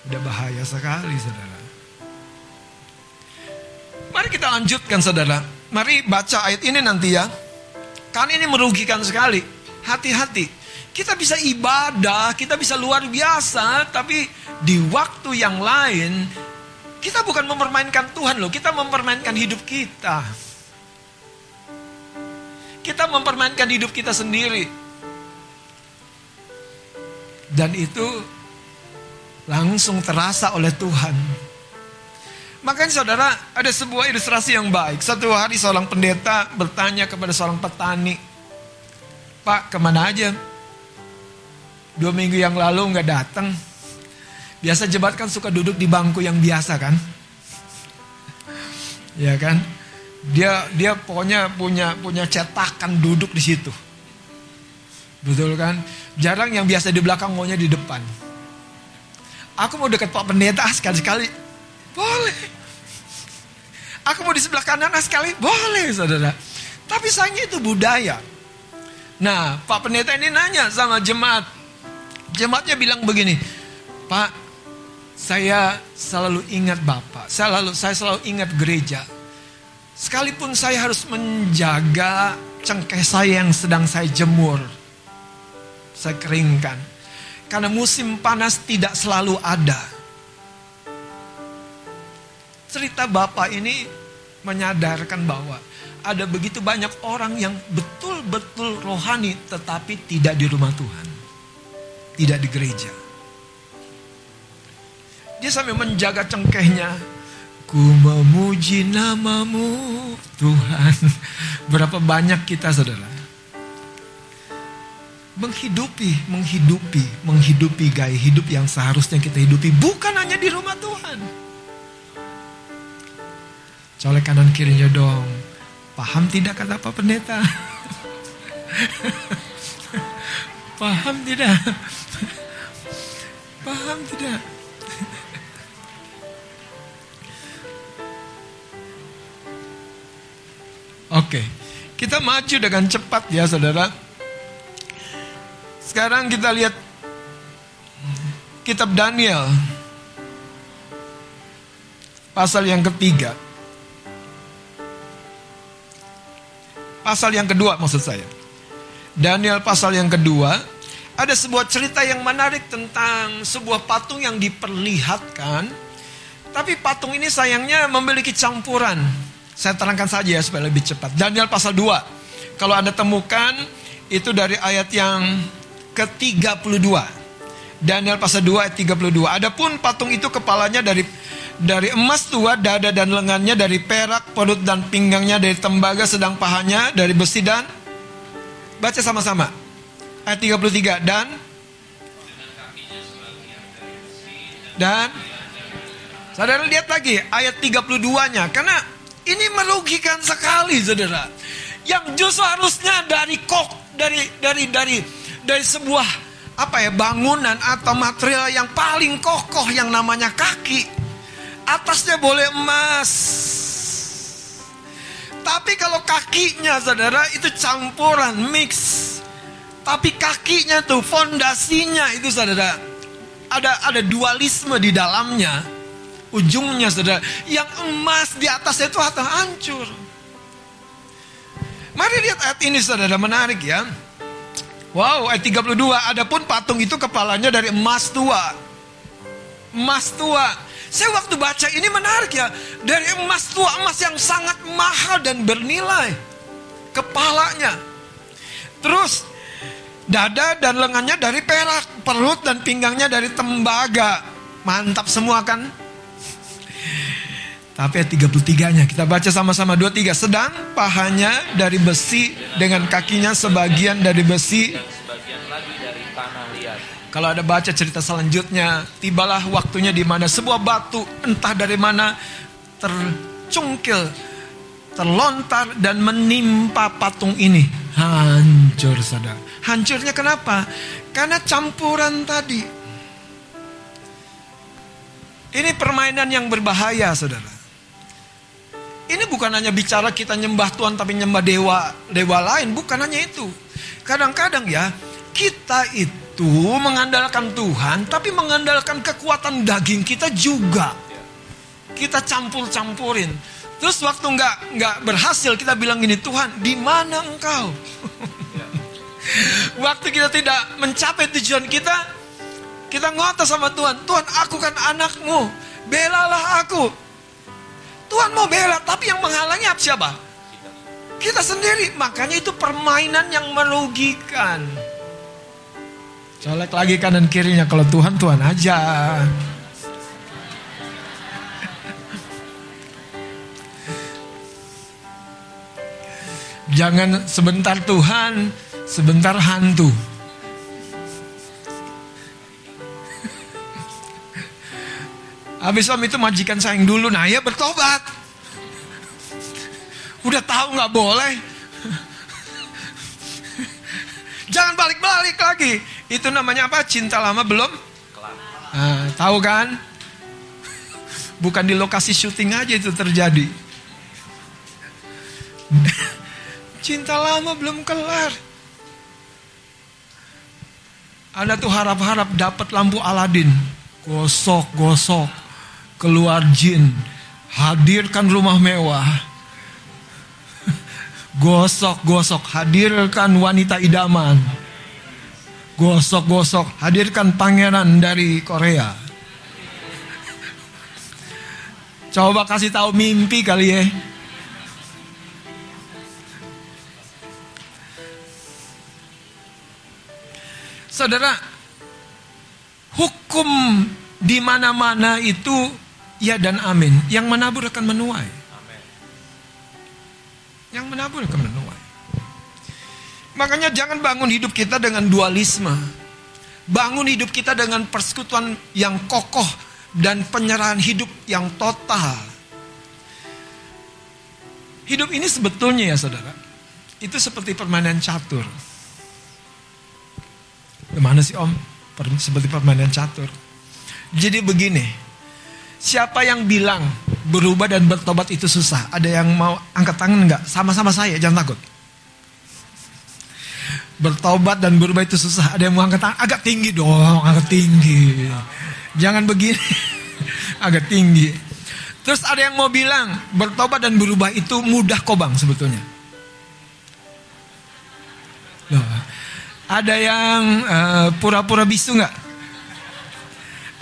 udah bahaya sekali saudara. Mari kita lanjutkan saudara. Mari baca ayat ini nanti ya. Karena ini merugikan sekali. Hati-hati. Kita bisa ibadah, kita bisa luar biasa, tapi di waktu yang lain kita bukan mempermainkan Tuhan loh, kita mempermainkan hidup kita. Kita mempermainkan hidup kita sendiri. Dan itu langsung terasa oleh Tuhan. Makanya saudara, ada sebuah ilustrasi yang baik. Satu hari seorang pendeta bertanya kepada seorang petani. Pak, ke mana aja? Dua minggu yang lalu nggak datang. Biasa jebat kan suka duduk di bangku yang biasa kan? Ya kan? Dia dia pokoknya punya punya cetakan duduk di situ. Betul kan? Jarang yang biasa di belakang maunya di depan. Aku mau dekat Pak Pendeta ah, sekali-sekali. Boleh. Aku mau di sebelah kanan ah, sekali. Boleh saudara. Tapi sayangnya itu budaya. Nah Pak Pendeta ini nanya sama jemaat. Jemaatnya bilang begini. Pak saya selalu ingat Bapak. Saya selalu saya selalu ingat gereja. Sekalipun saya harus menjaga cengkeh saya yang sedang saya jemur. Saya keringkan. Karena musim panas tidak selalu ada. Cerita Bapak ini menyadarkan bahwa ada begitu banyak orang yang betul-betul rohani tetapi tidak di rumah Tuhan. Tidak di gereja. Dia sampai menjaga cengkehnya, Ku memuji namamu Tuhan. Berapa banyak kita saudara. menghidupi, menghidupi, menghidupi gaya hidup yang seharusnya kita hidupi bukan hanya di rumah Tuhan. Colek kanan kirinya dong. Paham tidak kata Pak Pendeta? Paham tidak? Paham tidak? Oke, kita maju dengan cepat ya saudara. Sekarang kita lihat kitab Daniel pasal yang ketiga. Pasal yang kedua maksud saya. Daniel pasal yang kedua ada sebuah cerita yang menarik tentang sebuah patung yang diperlihatkan. Tapi patung ini sayangnya memiliki campuran. Saya terangkan saja ya supaya lebih cepat. Daniel pasal 2. Kalau Anda temukan itu dari ayat yang ke-32. Daniel pasal 2 ayat 32. Adapun patung itu kepalanya dari dari emas tua, dada dan lengannya dari perak, perut dan pinggangnya dari tembaga, sedang pahanya dari besi dan baca sama-sama. Ayat 33 dan dan Saudara lihat lagi ayat 32-nya karena ini merugikan sekali Saudara. Yang justru harusnya dari kok dari dari dari dari sebuah apa ya bangunan atau material yang paling kokoh yang namanya kaki. Atasnya boleh emas. Tapi kalau kakinya saudara itu campuran mix. Tapi kakinya tuh fondasinya itu saudara ada ada dualisme di dalamnya. Ujungnya saudara yang emas di atasnya itu atau hancur. Mari lihat ayat ini saudara menarik ya. Wow, ayat 32. Adapun patung itu kepalanya dari emas tua. Emas tua. Saya waktu baca ini menarik ya. Dari emas tua, emas yang sangat mahal dan bernilai. Kepalanya. Terus dada dan lengannya dari perak, perut dan pinggangnya dari tembaga. Mantap semua kan? Tapi ayat 33-nya kita baca sama-sama 23. Sedang pahanya dari besi dengan kakinya sebagian dari besi. Kalau ada baca cerita selanjutnya, tibalah waktunya di mana sebuah batu entah dari mana tercungkil, terlontar dan menimpa patung ini. Hancur saudara. Hancurnya kenapa? Karena campuran tadi. Ini permainan yang berbahaya saudara. Ini bukan hanya bicara kita nyembah Tuhan tapi nyembah dewa dewa lain, bukan hanya itu. Kadang-kadang ya kita itu mengandalkan Tuhan tapi mengandalkan kekuatan daging kita juga. Kita campur-campurin. Terus waktu nggak nggak berhasil kita bilang gini Tuhan di mana engkau? waktu kita tidak mencapai tujuan kita, kita ngotot sama Tuhan. Tuhan aku kan anakmu, belalah aku. Tuhan mau bela, tapi yang menghalangi apa siapa? Kita sendiri. Makanya itu permainan yang merugikan. Colek lagi kanan kirinya kalau Tuhan Tuhan aja. Jangan sebentar Tuhan, sebentar hantu. Habis om itu majikan sayang dulu, nah ya bertobat. Udah tahu nggak boleh. Jangan balik-balik lagi. Itu namanya apa? Cinta lama belum? Nah, tahu kan? Bukan di lokasi syuting aja itu terjadi. Cinta lama belum kelar. Anda tuh harap-harap dapat lampu Aladin. Gosok, gosok keluar jin, hadirkan rumah mewah, gosok-gosok, hadirkan wanita idaman, gosok-gosok, hadirkan pangeran dari Korea. Coba kasih tahu mimpi kali ya. Saudara, hukum di mana-mana itu Ya dan amin. Yang menabur akan menuai. Yang menabur akan menuai. Makanya jangan bangun hidup kita dengan dualisme. Bangun hidup kita dengan persekutuan yang kokoh dan penyerahan hidup yang total. Hidup ini sebetulnya ya saudara, itu seperti permainan catur. Gimana sih om? Per- seperti permainan catur. Jadi begini, siapa yang bilang berubah dan bertobat itu susah? Ada yang mau angkat tangan nggak? Sama-sama saya, jangan takut. Bertobat dan berubah itu susah. Ada yang mau angkat tangan? Agak tinggi dong, agak tinggi. Jangan begini, agak tinggi. Terus ada yang mau bilang bertobat dan berubah itu mudah kok bang sebetulnya. Loh, ada yang eh, pura-pura bisu nggak?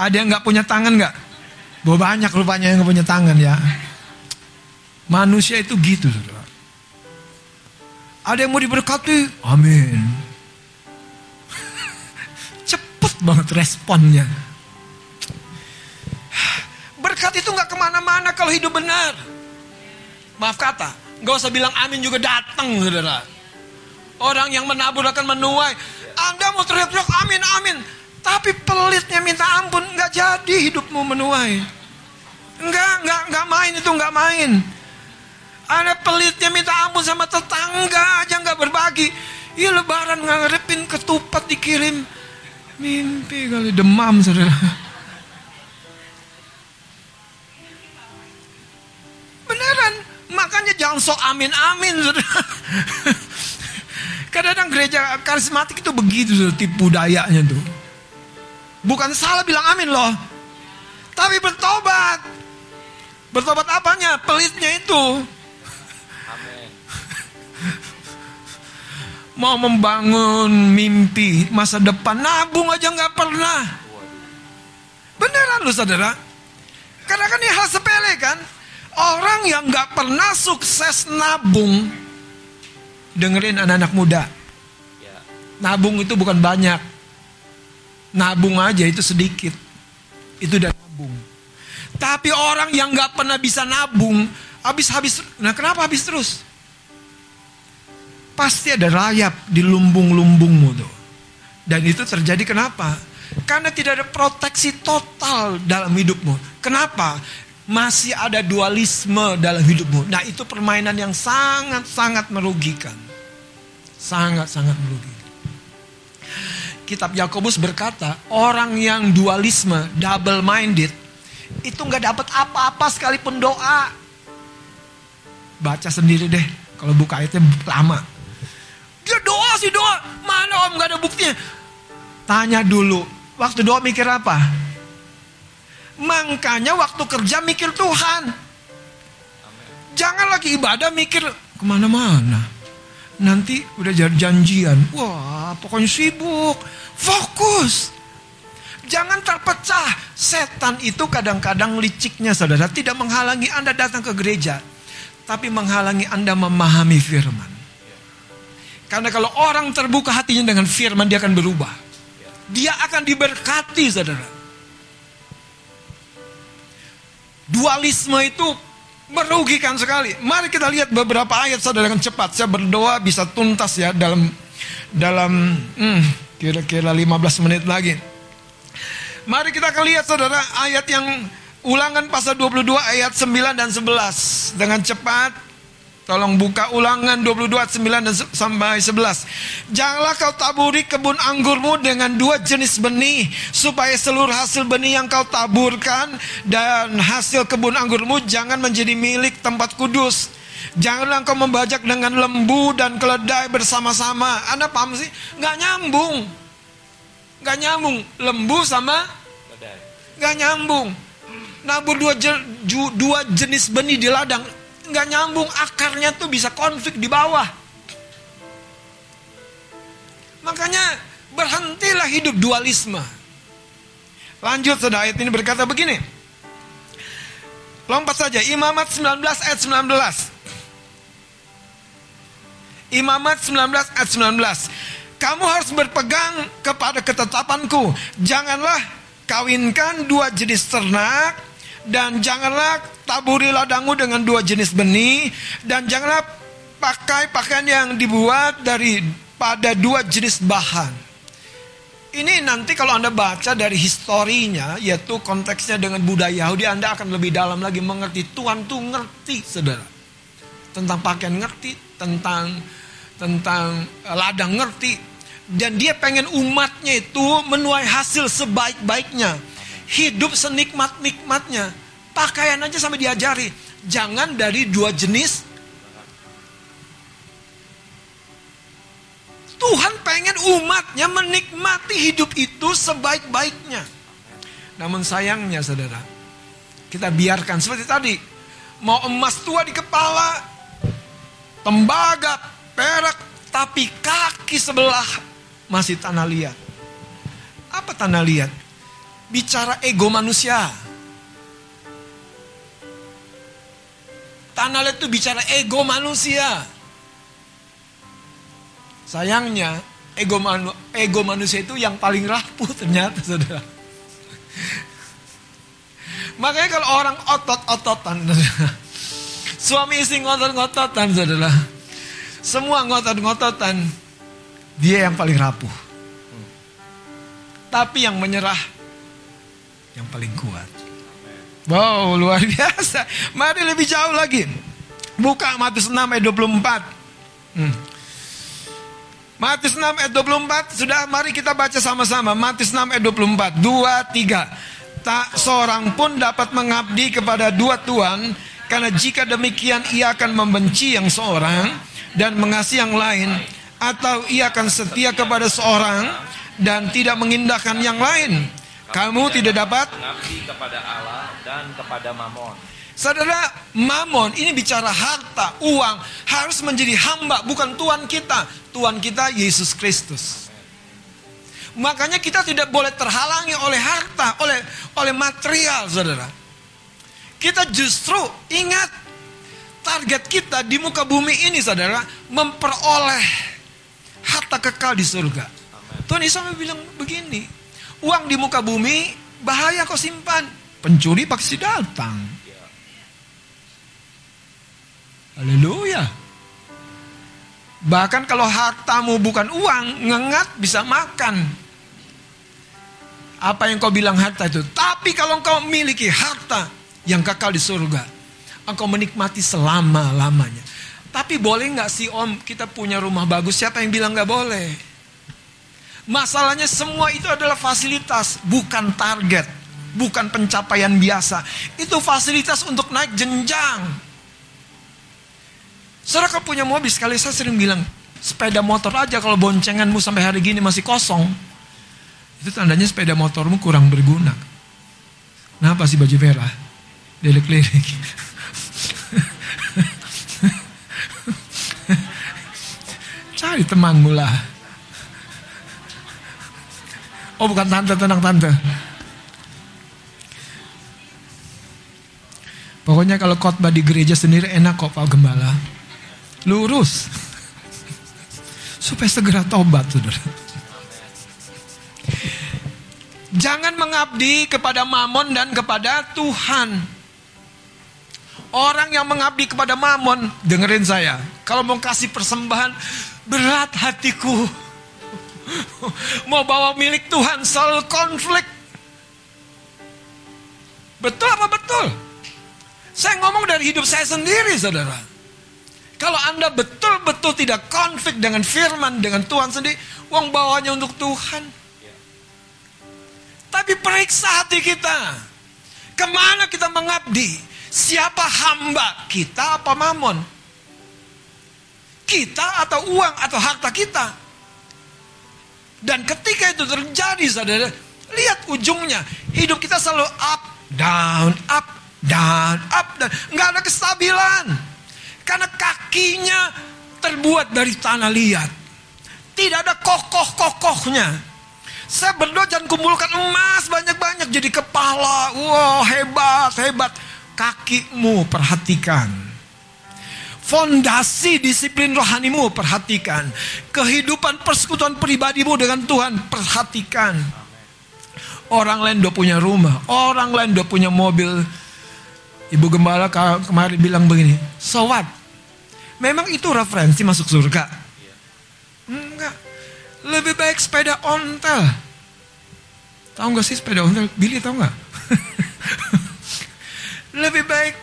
Ada yang nggak punya tangan nggak? Bahwa banyak rupanya yang punya tangan ya. Manusia itu gitu, saudara. Ada yang mau diberkati, amin. Cepet banget responnya. Berkat itu nggak ke mana-mana kalau hidup benar. Maaf kata, nggak usah bilang amin juga datang, saudara. Orang yang menabur akan menuai. Anda mau teriak-teriak amin, amin. Tapi pelitnya minta ampun, nggak jadi hidupmu menuai. Enggak, enggak, enggak main itu enggak main. Ada pelitnya minta ampun sama tetangga aja nggak berbagi. Iya lebaran ngarepin ketupat dikirim. Mimpi kali demam saudara. Beneran, makanya jangan sok amin-amin saudara. Kadang-kadang gereja karismatik itu begitu saudara, tipu dayanya tuh. Bukan salah bilang amin loh. Tapi bertobat. Bertobat apanya? Pelitnya itu. Amin. Mau membangun mimpi masa depan nabung aja nggak pernah. Beneran lu saudara. Karena kan ini hal sepele kan. Orang yang nggak pernah sukses nabung. Dengerin anak-anak muda. Ya. Nabung itu bukan banyak. Nabung aja itu sedikit. Itu udah nabung. Tapi orang yang nggak pernah bisa nabung, habis-habis. Nah kenapa habis terus? Pasti ada rayap di lumbung-lumbungmu tuh. Dan itu terjadi kenapa? Karena tidak ada proteksi total dalam hidupmu. Kenapa? Masih ada dualisme dalam hidupmu. Nah itu permainan yang sangat-sangat merugikan. Sangat-sangat merugikan. Kitab Yakobus berkata, orang yang dualisme, double minded, itu nggak dapat apa-apa sekalipun doa. Baca sendiri deh, kalau buka ayatnya lama. Dia doa sih doa, mana om nggak ada buktinya. Tanya dulu, waktu doa mikir apa? Makanya waktu kerja mikir Tuhan. Jangan lagi ibadah mikir ke mana-mana. Nanti udah jan- janjian. Wah pokoknya sibuk. Fokus. Jangan terpecah. Setan itu kadang-kadang liciknya saudara. Tidak menghalangi Anda datang ke gereja. Tapi menghalangi Anda memahami firman. Karena kalau orang terbuka hatinya dengan firman dia akan berubah. Dia akan diberkati saudara. Dualisme itu merugikan sekali. Mari kita lihat beberapa ayat saudara dengan cepat. Saya berdoa bisa tuntas ya dalam dalam hmm, kira-kira 15 menit lagi. Mari kita akan lihat saudara ayat yang ulangan pasal 22 ayat 9 dan 11 dengan cepat. Tolong buka ulangan 22 ayat 9 dan sampai 11. Janganlah kau taburi kebun anggurmu dengan dua jenis benih supaya seluruh hasil benih yang kau taburkan dan hasil kebun anggurmu jangan menjadi milik tempat kudus. Janganlah kau membajak dengan lembu dan keledai bersama-sama. Anda paham sih? Nggak nyambung. Nggak nyambung. Lembu sama Kedai. nggak nyambung. Nabur dua, je- ju- dua jenis benih di ladang nggak nyambung akarnya tuh bisa konflik di bawah. Makanya berhentilah hidup dualisme. Lanjut saudara ayat ini berkata begini. Lompat saja Imamat 19 ayat 19. Imamat 19 ayat 19. Kamu harus berpegang kepada ketetapanku. Janganlah kawinkan dua jenis ternak dan janganlah taburi ladangmu dengan dua jenis benih dan janganlah pakai pakaian yang dibuat dari pada dua jenis bahan. Ini nanti kalau Anda baca dari historinya, yaitu konteksnya dengan budaya Yahudi, Anda akan lebih dalam lagi mengerti. Tuhan tuh ngerti, saudara. Tentang pakaian ngerti, tentang tentang eh, ladang ngerti. Dan dia pengen umatnya itu menuai hasil sebaik-baiknya. Hidup senikmat-nikmatnya. Pakaian aja sampai diajari. Jangan dari dua jenis Tuhan pengen umatnya menikmati hidup itu sebaik-baiknya. Namun sayangnya saudara, kita biarkan seperti tadi. Mau emas tua di kepala, tembaga, perak, tapi kaki sebelah masih tanah liat. Apa tanah liat? Bicara ego manusia. Tanah liat itu bicara ego manusia. Sayangnya ego, manu, ego manusia itu yang paling rapuh ternyata saudara. Makanya kalau orang otot-ototan, suami istri ngotot-ngototan saudara. Semua ngotot-ngototan, dia yang paling rapuh. Tapi yang menyerah, yang paling kuat. Wow, luar biasa. Mari lebih jauh lagi. Buka Matius 6 ayat 24. Hmm. Matius 6 ayat 24 Sudah mari kita baca sama-sama Matius 6 ayat 24 Dua, tiga Tak seorang pun dapat mengabdi kepada dua tuan Karena jika demikian ia akan membenci yang seorang Dan mengasihi yang lain Atau ia akan setia kepada seorang Dan tidak mengindahkan yang lain Kamu tidak dapat Mengabdi kepada Allah dan kepada Mamon. Saudara, mamon ini bicara harta, uang harus menjadi hamba bukan tuan kita. Tuan kita Yesus Kristus. Makanya kita tidak boleh terhalangi oleh harta, oleh oleh material, Saudara. Kita justru ingat target kita di muka bumi ini, Saudara, memperoleh harta kekal di surga. Tuhan Yesus bilang begini, uang di muka bumi bahaya kau simpan, pencuri pasti datang. Haleluya. Bahkan kalau hartamu bukan uang, ngengat bisa makan. Apa yang kau bilang harta itu? Tapi kalau kau memiliki harta yang kekal di surga, engkau menikmati selama-lamanya. Tapi boleh nggak sih om kita punya rumah bagus? Siapa yang bilang nggak boleh? Masalahnya semua itu adalah fasilitas, bukan target, bukan pencapaian biasa. Itu fasilitas untuk naik jenjang. Saudara kalau punya mobil sekali saya sering bilang sepeda motor aja kalau boncenganmu sampai hari gini masih kosong. Itu tandanya sepeda motormu kurang berguna. Kenapa sih baju merah? Lirik-lirik. Cari temanmu lah. Oh bukan tante, tenang tante. Pokoknya kalau khotbah di gereja sendiri enak kok Pak Gembala. Lurus. Supaya segera tobat, saudara. Jangan mengabdi kepada mamon dan kepada Tuhan. Orang yang mengabdi kepada mamon, dengerin saya. Kalau mau kasih persembahan, berat hatiku. Mau bawa milik Tuhan, selalu konflik. Betul apa betul? Saya ngomong dari hidup saya sendiri, saudara. Kalau Anda betul-betul tidak konflik dengan firman, dengan Tuhan sendiri, uang bawanya untuk Tuhan. Tapi periksa hati kita. Ke mana kita mengabdi? Siapa hamba? Kita apa mamon? Kita atau uang atau harta kita? Dan ketika itu terjadi, saudara, lihat ujungnya. Hidup kita selalu up, down, up, down, up, down. Nggak ada kestabilan. Karena kakinya terbuat dari tanah liat. Tidak ada kokoh-kokohnya. Saya berdoa jangan kumpulkan emas banyak-banyak jadi kepala. Wow, hebat, hebat. Kakimu perhatikan. Fondasi disiplin rohanimu perhatikan. Kehidupan persekutuan pribadimu dengan Tuhan perhatikan. Orang lain udah punya rumah, orang lain udah punya mobil. Ibu gembala kemarin bilang begini, so what? Memang itu referensi masuk surga? Enggak. Lebih baik sepeda ontel. Tahu nggak sih sepeda ontel? Billy tahu nggak? Lebih baik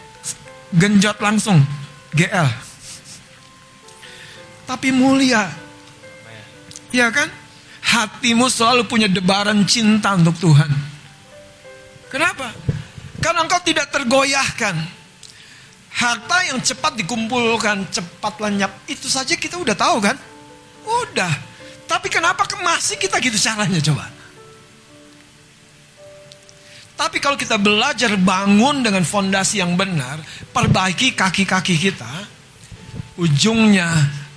genjot langsung GL. Tapi mulia. Ya kan? Hatimu selalu punya debaran cinta untuk Tuhan. Kenapa? Karena engkau tidak tergoyahkan. Harta yang cepat dikumpulkan, cepat lenyap. Itu saja kita udah tahu kan? Udah. Tapi kenapa ke- masih kita gitu caranya coba? Tapi kalau kita belajar bangun dengan fondasi yang benar, perbaiki kaki-kaki kita, ujungnya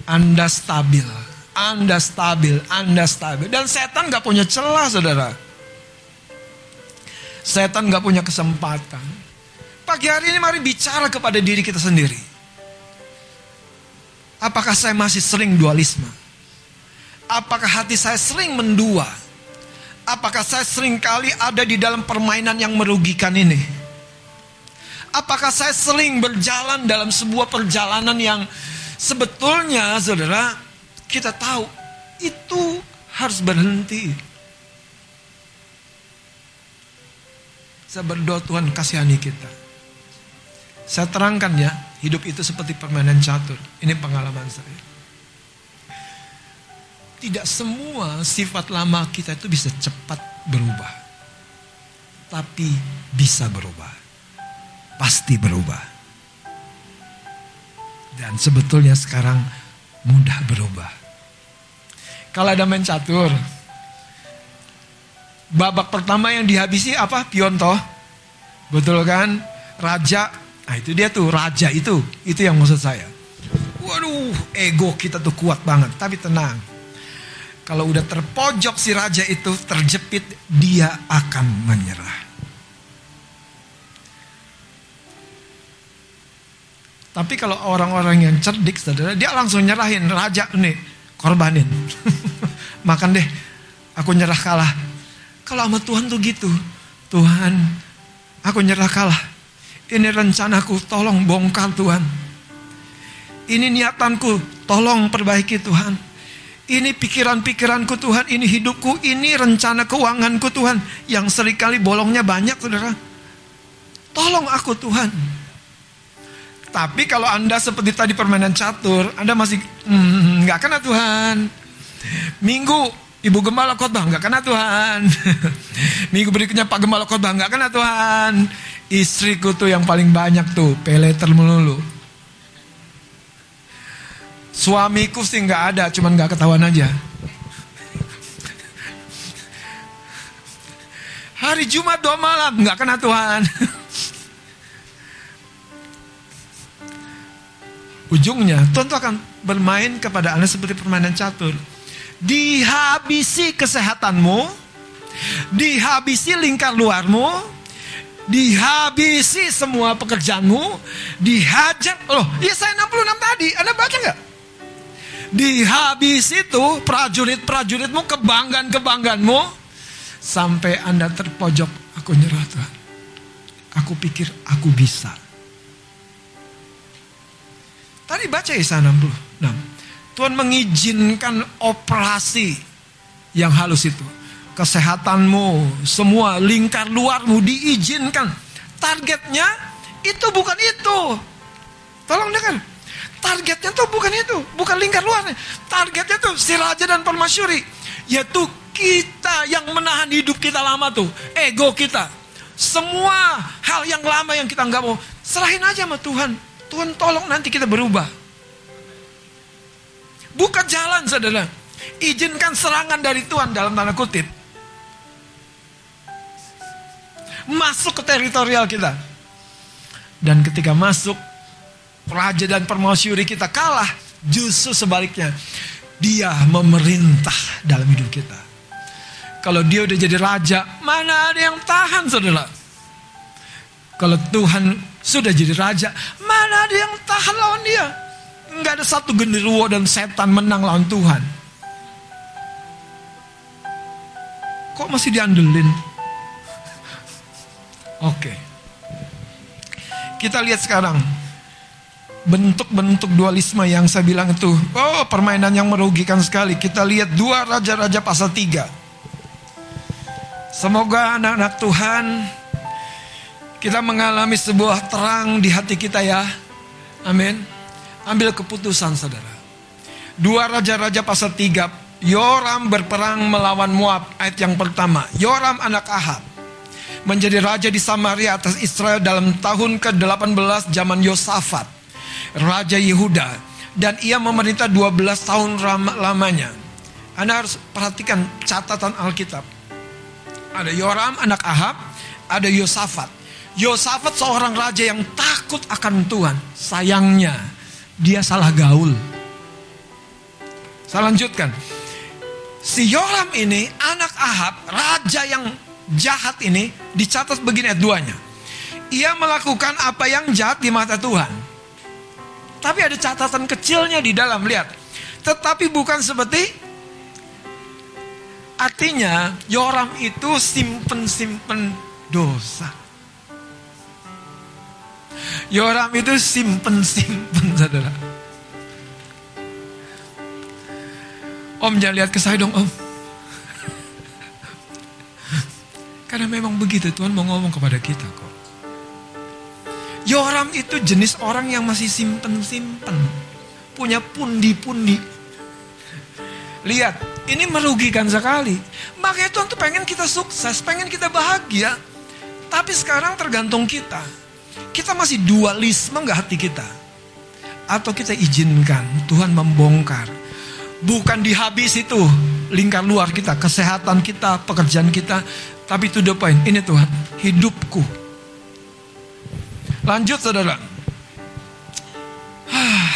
Anda stabil. Anda stabil, Anda stabil. Dan setan gak punya celah, saudara. Setan gak punya kesempatan. Pagi hari ini mari bicara kepada diri kita sendiri. Apakah saya masih sering dualisme? Apakah hati saya sering mendua? Apakah saya sering kali ada di dalam permainan yang merugikan ini? Apakah saya sering berjalan dalam sebuah perjalanan yang sebetulnya saudara kita tahu itu harus berhenti. Saya berdoa Tuhan kasihani kita. Saya terangkan ya, hidup itu seperti permainan catur. Ini pengalaman saya. Tidak semua sifat lama kita itu bisa cepat berubah. Tapi bisa berubah. Pasti berubah. Dan sebetulnya sekarang mudah berubah. Kalau ada main catur, babak pertama yang dihabisi apa? Pion toh. Betul kan? Raja. Nah itu dia tuh, raja itu. Itu yang maksud saya. Waduh, ego kita tuh kuat banget. Tapi tenang. Kalau udah terpojok si raja itu terjepit, dia akan menyerah. Tapi kalau orang-orang yang cerdik, saudara, dia langsung nyerahin raja nih, korbanin. Makan deh, aku nyerah kalah. Kalau sama Tuhan tuh gitu, Tuhan, aku nyerah kalah. Ini rencanaku, tolong bongkar Tuhan. Ini niatanku, tolong perbaiki Tuhan. Ini pikiran-pikiranku Tuhan, ini hidupku, ini rencana keuanganku Tuhan. Yang sering kali bolongnya banyak saudara. Tolong aku Tuhan. Tapi kalau Anda seperti tadi permainan catur, Anda masih "Hmm, nggak kena Tuhan. Minggu Ibu Gembala khotbah nggak kena Tuhan. Minggu berikutnya Pak Gembala khotbah nggak kena Tuhan. Istriku tuh yang paling banyak tuh, peleter melulu. Suamiku sih nggak ada, cuman nggak ketahuan aja. Hari Jumat dua malam nggak kena Tuhan. Ujungnya Tuhan tuh akan bermain kepada Anda seperti permainan catur. Dihabisi kesehatanmu, dihabisi lingkar luarmu, dihabisi semua pekerjaanmu, dihajar. Loh, ya saya 66 tadi, Anda baca nggak? Dihabisi itu prajurit-prajuritmu, kebanggaan-kebanggaanmu, sampai Anda terpojok. Aku nyerah Tuhan. Aku pikir aku bisa. Tadi baca Yesaya 66. Tuhan mengizinkan operasi yang halus itu. Kesehatanmu, semua lingkar luarmu diizinkan. Targetnya itu bukan itu. Tolong dengar. Targetnya tuh bukan itu, bukan lingkar luarnya. Targetnya tuh si raja dan permasyuri, yaitu kita yang menahan hidup kita lama tuh, ego kita. Semua hal yang lama yang kita nggak mau, serahin aja sama Tuhan. Tuhan tolong nanti kita berubah. Buka jalan saudara. Izinkan serangan dari Tuhan dalam tanda kutip. Masuk ke teritorial kita. Dan ketika masuk, raja dan permasyuri kita kalah. Justru sebaliknya. Dia memerintah dalam hidup kita. Kalau dia udah jadi raja, mana ada yang tahan saudara? Kalau Tuhan sudah jadi raja, mana ada yang tahan lawan dia? Enggak ada satu genderuwo dan setan menang lawan Tuhan. Kok masih diandelin? Oke. Kita lihat sekarang. Bentuk-bentuk dualisme yang saya bilang itu oh permainan yang merugikan sekali. Kita lihat dua raja-raja pasal 3 semoga anak-anak Tuhan kita mengalami sebuah terang di hati kita ya. Amin. Ambil keputusan saudara. Dua raja-raja pasal 3 Yoram berperang melawan Moab ayat yang pertama. Yoram anak Ahab menjadi raja di Samaria atas Israel dalam tahun ke-18 zaman Yosafat Raja Yehuda dan ia memerintah 12 tahun lamanya. Anda harus perhatikan catatan Alkitab. Ada Yoram anak Ahab, ada Yosafat. Yosafat seorang raja yang takut akan Tuhan. Sayangnya dia salah gaul. Saya lanjutkan. Si Yoram ini anak Ahab, raja yang jahat ini dicatat begini ayat 2-nya. Ia melakukan apa yang jahat di mata Tuhan. Tapi ada catatan kecilnya di dalam, lihat. Tetapi bukan seperti artinya Yoram itu simpen-simpen dosa. Yoram itu simpen-simpen saudara. Om jangan lihat ke saya dong om. Karena memang begitu Tuhan mau ngomong kepada kita kok. Yoram itu jenis orang yang masih simpen-simpen. Punya pundi-pundi. Lihat, ini merugikan sekali. Makanya Tuhan tuh pengen kita sukses, pengen kita bahagia. Tapi sekarang tergantung kita. Kita masih dualisme nggak hati kita? Atau kita izinkan Tuhan membongkar. Bukan dihabis itu lingkar luar kita, kesehatan kita, pekerjaan kita. Tapi itu the point, ini Tuhan, hidupku Lanjut saudara.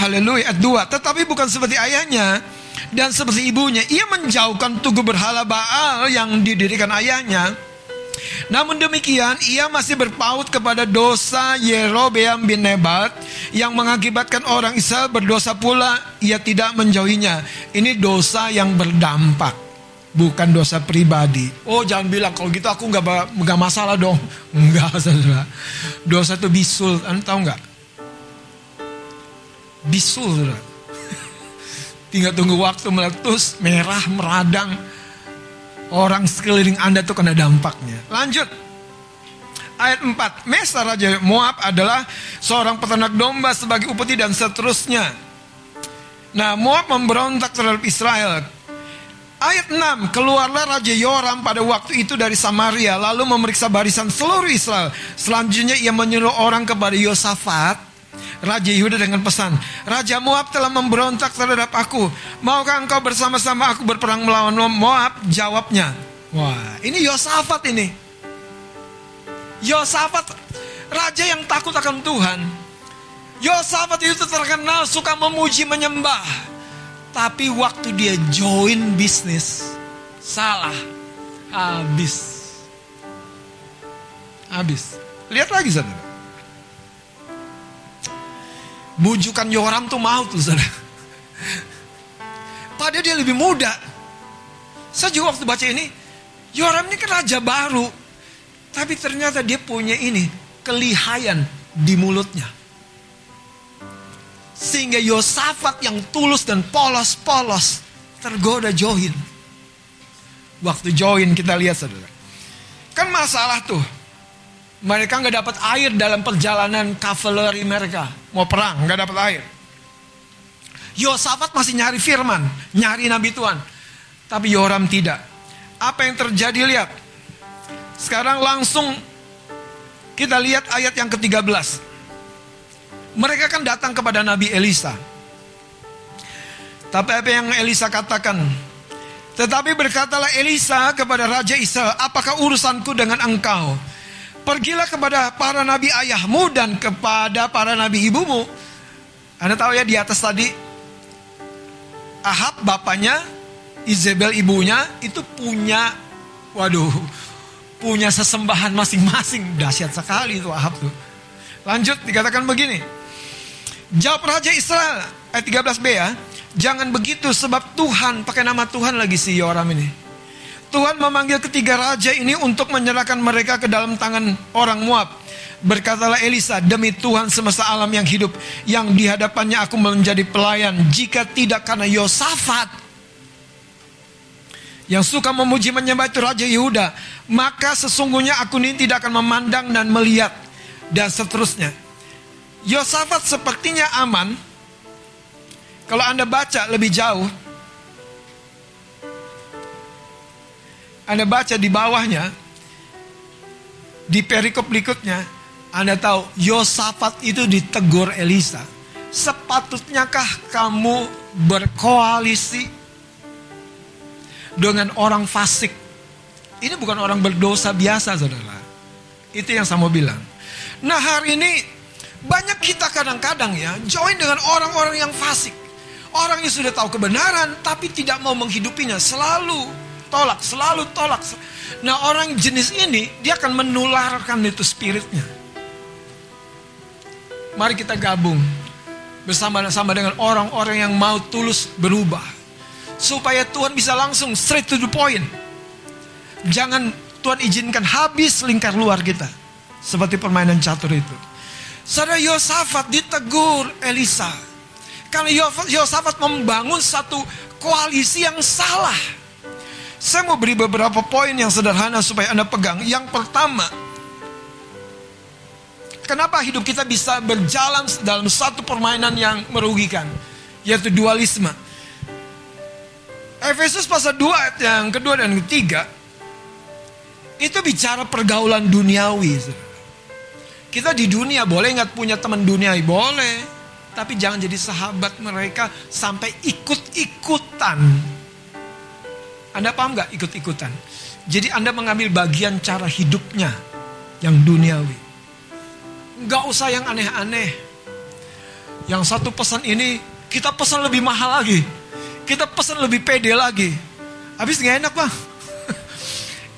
Haleluya. Ayat 2. Tetapi bukan seperti ayahnya dan seperti ibunya. Ia menjauhkan tugu berhala Baal yang didirikan ayahnya. Namun demikian ia masih berpaut kepada dosa Yerobeam bin Nebat yang mengakibatkan orang Israel berdosa pula ia tidak menjauhinya. Ini dosa yang berdampak bukan dosa pribadi. Oh jangan bilang kalau gitu aku nggak nggak masalah dong. Enggak saudara. Dosa itu bisul, anda tahu nggak? Bisul saudara. Tinggal tunggu waktu meletus, merah, meradang. Orang sekeliling anda tuh kena dampaknya. Lanjut. Ayat 4. Mesa Raja Moab adalah seorang peternak domba sebagai upeti dan seterusnya. Nah Moab memberontak terhadap Israel Ayat 6, keluarlah Raja Yoram pada waktu itu dari Samaria lalu memeriksa barisan seluruh Israel. Selanjutnya ia menyuruh orang kepada Yosafat, Raja Yehuda dengan pesan, Raja Moab telah memberontak terhadap aku. Maukah engkau bersama-sama aku berperang melawan Moab? Jawabnya. Wah, ini Yosafat ini. Yosafat, raja yang takut akan Tuhan. Yosafat itu terkenal suka memuji menyembah. Tapi waktu dia join bisnis, salah. Habis. Habis. Lihat lagi saudara. Bujukan Yoram tuh mau tuh saudara. Padahal dia lebih muda. Saya juga waktu baca ini, Yoram ini kan raja baru. Tapi ternyata dia punya ini, kelihayan di mulutnya. Sehingga Yosafat yang tulus dan polos-polos tergoda join. Waktu join kita lihat saudara. Kan masalah tuh. Mereka nggak dapat air dalam perjalanan kavaleri mereka. Mau perang, nggak dapat air. Yosafat masih nyari firman, nyari nabi Tuhan. Tapi Yoram tidak. Apa yang terjadi lihat. Sekarang langsung kita lihat ayat yang ke-13. Mereka kan datang kepada Nabi Elisa. Tapi apa yang Elisa katakan? Tetapi berkatalah Elisa kepada Raja Israel, apakah urusanku dengan engkau? Pergilah kepada para nabi ayahmu dan kepada para nabi ibumu. Anda tahu ya di atas tadi, Ahab bapaknya, Isabel ibunya itu punya, waduh, punya sesembahan masing-masing. Dahsyat sekali itu Ahab tuh. Lanjut dikatakan begini. Jawab Raja Israel ayat 13b ya. Jangan begitu sebab Tuhan pakai nama Tuhan lagi si Yoram ini. Tuhan memanggil ketiga raja ini untuk menyerahkan mereka ke dalam tangan orang Moab. Berkatalah Elisa, demi Tuhan semesta alam yang hidup, yang di hadapannya aku menjadi pelayan, jika tidak karena Yosafat, yang suka memuji menyembah itu Raja Yehuda, maka sesungguhnya aku ini tidak akan memandang dan melihat, dan seterusnya. Yosafat sepertinya aman, kalau Anda baca lebih jauh, Anda baca di bawahnya, di perikop berikutnya, Anda tahu Yosafat itu ditegur Elisa. Sepatutnyakah kamu berkoalisi dengan orang fasik? Ini bukan orang berdosa biasa, saudara. Itu yang saya mau bilang. Nah hari ini banyak kita kadang-kadang ya join dengan orang-orang yang fasik. Orang yang sudah tahu kebenaran tapi tidak mau menghidupinya. Selalu tolak, selalu tolak. Nah orang jenis ini dia akan menularkan itu spiritnya. Mari kita gabung bersama-sama dengan orang-orang yang mau tulus berubah. Supaya Tuhan bisa langsung straight to the point. Jangan Tuhan izinkan habis lingkar luar kita. Seperti permainan catur itu. Saudara Yosafat ditegur Elisa. Karena Yosafat membangun satu koalisi yang salah. Saya mau beri beberapa poin yang sederhana supaya Anda pegang. Yang pertama, kenapa hidup kita bisa berjalan dalam satu permainan yang merugikan, yaitu dualisme. Efesus pasal 2 ayat yang kedua dan ketiga itu bicara pergaulan duniawi. Kita di dunia boleh nggak punya teman duniawi? Boleh. Tapi jangan jadi sahabat mereka sampai ikut-ikutan. Anda paham gak ikut-ikutan? Jadi Anda mengambil bagian cara hidupnya yang duniawi. Gak usah yang aneh-aneh. Yang satu pesan ini kita pesan lebih mahal lagi. Kita pesan lebih pede lagi. Habis gak enak bang.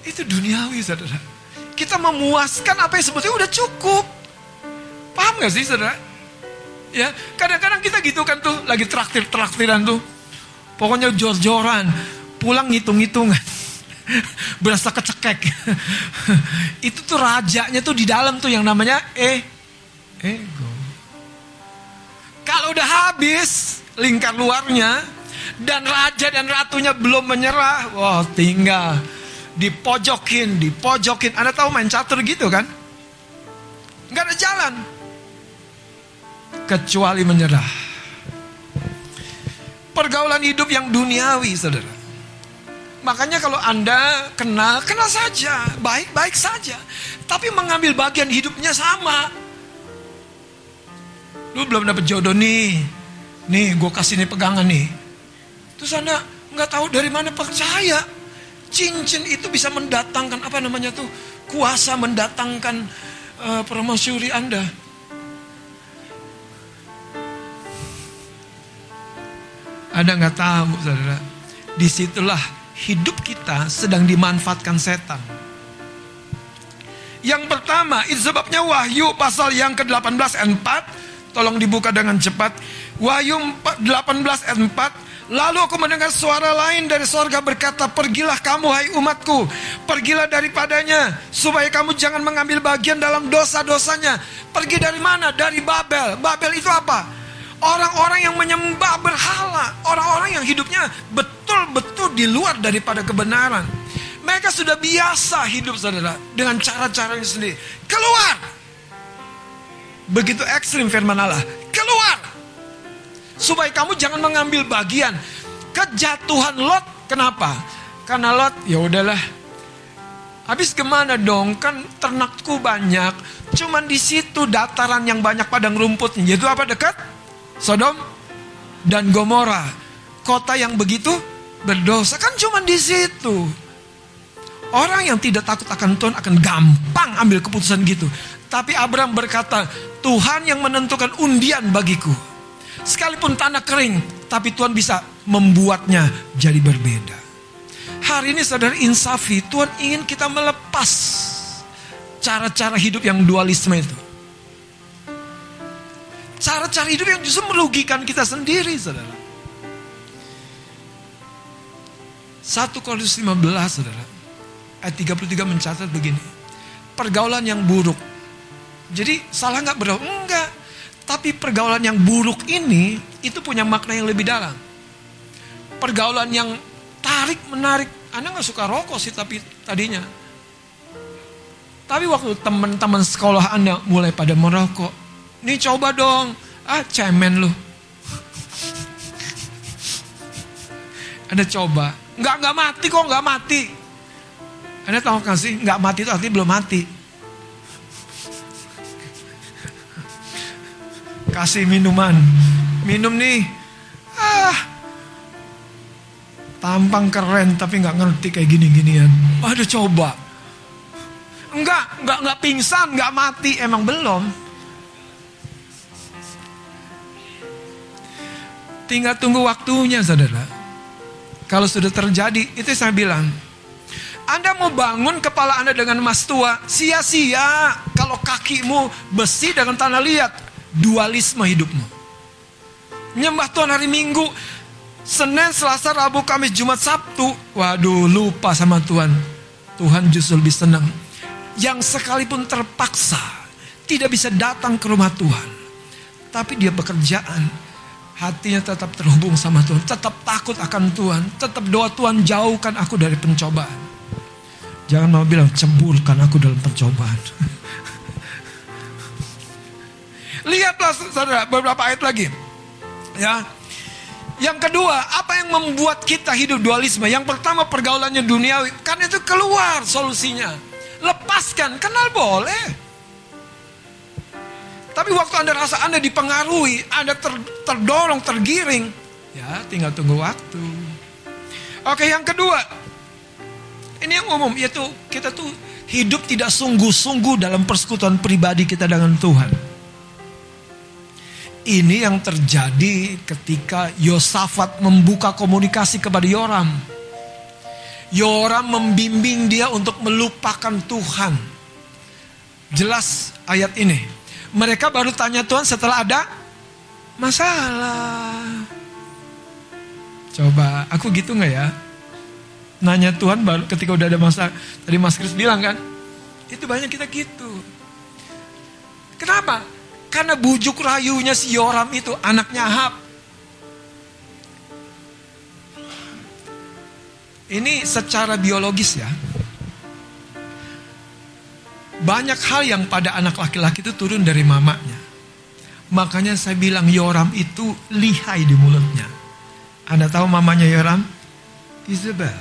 Itu duniawi saudara. Kita memuaskan apa yang sebetulnya udah cukup. Paham gak sih saudara? Ya, kadang-kadang kita gitu kan tuh, lagi traktir-traktiran tuh. Pokoknya jor-joran, pulang ngitung-ngitungan. Berasa kecekek. Itu tuh rajanya tuh di dalam tuh yang namanya eh ego. Kalau udah habis lingkar luarnya dan raja dan ratunya belum menyerah, wah tinggal dipojokin, dipojokin. Anda tahu main catur gitu kan? Nggak ada jalan kecuali menyerah. Pergaulan hidup yang duniawi, saudara. Makanya kalau Anda kenal, kenal saja, baik-baik saja. Tapi mengambil bagian hidupnya sama. Lu belum dapat jodoh nih. Nih, gue kasih nih pegangan nih. Terus Anda nggak tahu dari mana percaya. Cincin itu bisa mendatangkan apa namanya tuh kuasa mendatangkan uh, Anda. Ada nggak tahu, saudara? Di situlah hidup kita sedang dimanfaatkan setan. Yang pertama, itu sebabnya Wahyu pasal yang ke-18 ayat 4. Tolong dibuka dengan cepat. Wahyu 18 ayat 4. Lalu aku mendengar suara lain dari sorga berkata, Pergilah kamu hai umatku, pergilah daripadanya, supaya kamu jangan mengambil bagian dalam dosa-dosanya. Pergi dari mana? Dari Babel. Babel itu apa? Orang-orang yang menyembah berhala, orang-orang yang hidupnya betul-betul di luar daripada kebenaran. Mereka sudah biasa hidup saudara dengan cara-caranya sendiri. Keluar! Begitu ekstrim firman Allah. Keluar! Supaya kamu jangan mengambil bagian kejatuhan Lot. Kenapa? Karena Lot ya udahlah. Habis ke mana dong? Kan ternakku banyak. Cuman di situ dataran yang banyak padang rumputnya. Itu apa dekat? Sodom dan Gomora, kota yang begitu berdosa kan cuma di situ. Orang yang tidak takut akan Tuhan akan gampang ambil keputusan gitu. Tapi Abraham berkata, Tuhan yang menentukan undian bagiku. Sekalipun tanah kering, tapi Tuhan bisa membuatnya jadi berbeda. Hari ini saudara insafi, Tuhan ingin kita melepas cara-cara hidup yang dualisme itu. Cara-cara hidup yang justru merugikan kita sendiri, saudara. 1 Korintus 15, saudara. Ayat 33 mencatat begini. Pergaulan yang buruk Jadi salah nggak bergaul? Enggak. Tapi pergaulan yang buruk ini itu punya makna yang lebih dalam. Pergaulan yang tarik menarik. Anda nggak suka rokok sih tapi tadinya. Tapi waktu teman-teman sekolah Anda mulai pada merokok. Nih coba dong. Ah cemen lu. Anda coba. Nggak nggak mati kok nggak mati. Anda tahu kan sih nggak mati itu artinya belum mati. Kasih minuman. Minum nih. Ah. Tampang keren tapi nggak ngerti kayak gini-ginian. Waduh coba. Enggak, enggak, enggak pingsan, enggak mati, emang belum. Tinggal tunggu waktunya, saudara. Kalau sudah terjadi, itu saya bilang. Anda mau bangun kepala Anda dengan emas tua, sia-sia kalau kakimu besi dengan tanah liat. Dualisme hidupmu. Nyembah Tuhan hari Minggu, Senin, Selasa, Rabu, Kamis, Jumat, Sabtu. Waduh, lupa sama Tuhan. Tuhan justru lebih senang. Yang sekalipun terpaksa tidak bisa datang ke rumah Tuhan. Tapi dia bekerjaan. Hatinya tetap terhubung sama Tuhan. Tetap takut akan Tuhan. Tetap doa Tuhan jauhkan aku dari pencobaan. Jangan mau bilang ceburkan aku dalam pencobaan. Lihatlah saudara beberapa ayat lagi. Ya. Yang kedua, apa yang membuat kita hidup dualisme? Yang pertama pergaulannya duniawi. Karena itu keluar solusinya. Lepaskan, kenal boleh. Tapi waktu Anda rasa Anda dipengaruhi, Anda ter, terdorong, tergiring. Ya, tinggal tunggu waktu. Oke, yang kedua. Ini yang umum, yaitu kita tuh hidup tidak sungguh-sungguh dalam persekutuan pribadi kita dengan Tuhan. Ini yang terjadi ketika Yosafat membuka komunikasi kepada Yoram. Yoram membimbing dia untuk melupakan Tuhan. Jelas ayat ini. Mereka baru tanya Tuhan setelah ada masalah. Coba, aku gitu nggak ya? Nanya Tuhan baru ketika udah ada masalah. Tadi Mas Kris bilang kan, itu banyak kita gitu. Kenapa? Karena bujuk rayunya si Yoram itu anaknya Ahab. Ini secara biologis ya. Banyak hal yang pada anak laki-laki itu turun dari mamanya. Makanya saya bilang Yoram itu lihai di mulutnya. Anda tahu mamanya Yoram? Isabel.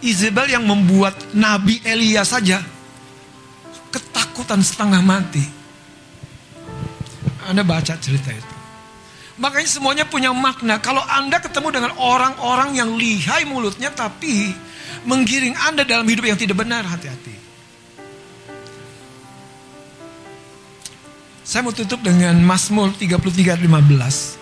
Isabel yang membuat Nabi Elia saja ketakutan setengah mati. Anda baca cerita itu. Makanya semuanya punya makna. Kalau Anda ketemu dengan orang-orang yang lihai mulutnya tapi menggiring Anda dalam hidup yang tidak benar, hati-hati. Saya mau tutup dengan Mazmur 33 15.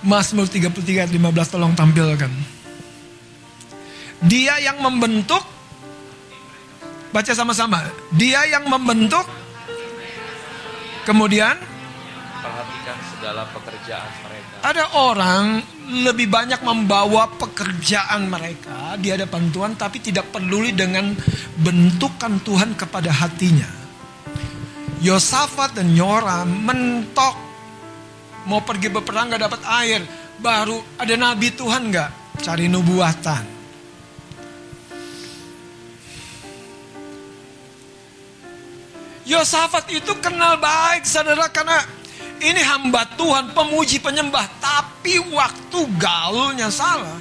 Mazmur 33 15 tolong tampilkan. Dia yang membentuk Baca sama-sama. Dia yang membentuk Kemudian Perhatikan segala pekerjaan mereka. ada orang lebih banyak membawa pekerjaan mereka di hadapan Tuhan tapi tidak peduli dengan bentukan Tuhan kepada hatinya. Yosafat dan Yoram mentok mau pergi berperang gak dapat air baru ada nabi Tuhan nggak cari nubuatan Yosafat itu kenal baik saudara karena ini hamba Tuhan, pemuji penyembah. Tapi waktu gaulnya salah.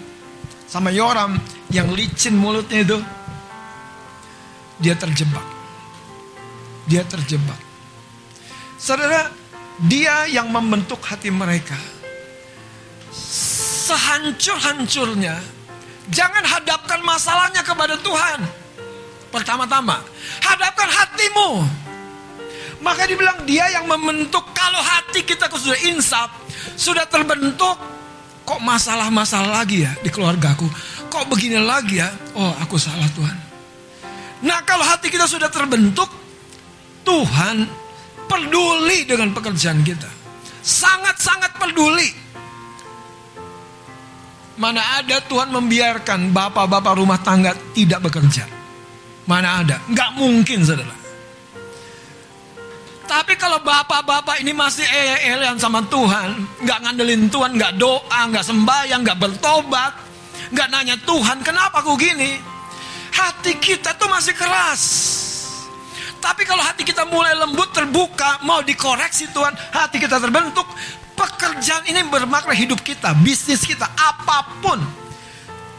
Sama Yoram yang licin mulutnya itu. Dia terjebak. Dia terjebak. Saudara, dia yang membentuk hati mereka. Sehancur-hancurnya. Jangan hadapkan masalahnya kepada Tuhan. Pertama-tama, hadapkan hatimu. Maka dibilang dia yang membentuk kalau hati kita sudah insaf, sudah terbentuk, kok masalah-masalah lagi ya di keluargaku? Kok begini lagi ya? Oh, aku salah Tuhan. Nah, kalau hati kita sudah terbentuk, Tuhan peduli dengan pekerjaan kita. Sangat-sangat peduli. mana ada Tuhan membiarkan bapak-bapak rumah tangga tidak bekerja. Mana ada? Nggak mungkin saudara. Tapi kalau bapak-bapak ini masih ele-elean sama Tuhan, nggak ngandelin Tuhan, nggak doa, nggak sembahyang, nggak bertobat, nggak nanya Tuhan, kenapa aku gini? Hati kita tuh masih keras. Tapi kalau hati kita mulai lembut, terbuka, mau dikoreksi Tuhan, hati kita terbentuk, pekerjaan ini bermakna hidup kita, bisnis kita, apa pun.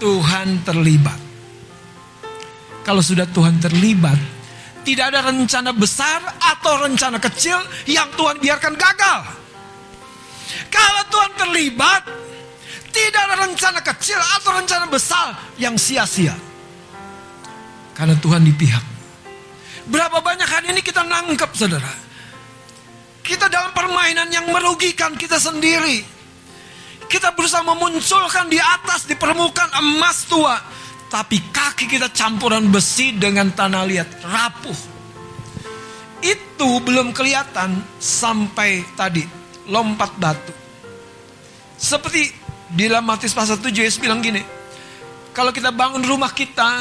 Tuhan terlibat. Kalau sudah Tuhan terlibat, tidak ada rencana besar atau rencana kecil yang Tuhan biarkan gagal. Kalau Tuhan terlibat, tidak ada rencana kecil atau rencana besar yang sia-sia. Karena Tuhan di pihak. Berapa banyak hari ini kita nangkep saudara. Kita dalam permainan yang merugikan kita sendiri. Kita berusaha memunculkan di atas, di permukaan emas tua. Tapi kaki kita campuran besi dengan tanah liat, rapuh. Itu belum kelihatan sampai tadi, lompat batu. Seperti di dalam Matius pasal 7 Yesus bilang gini. Kalau kita bangun rumah kita,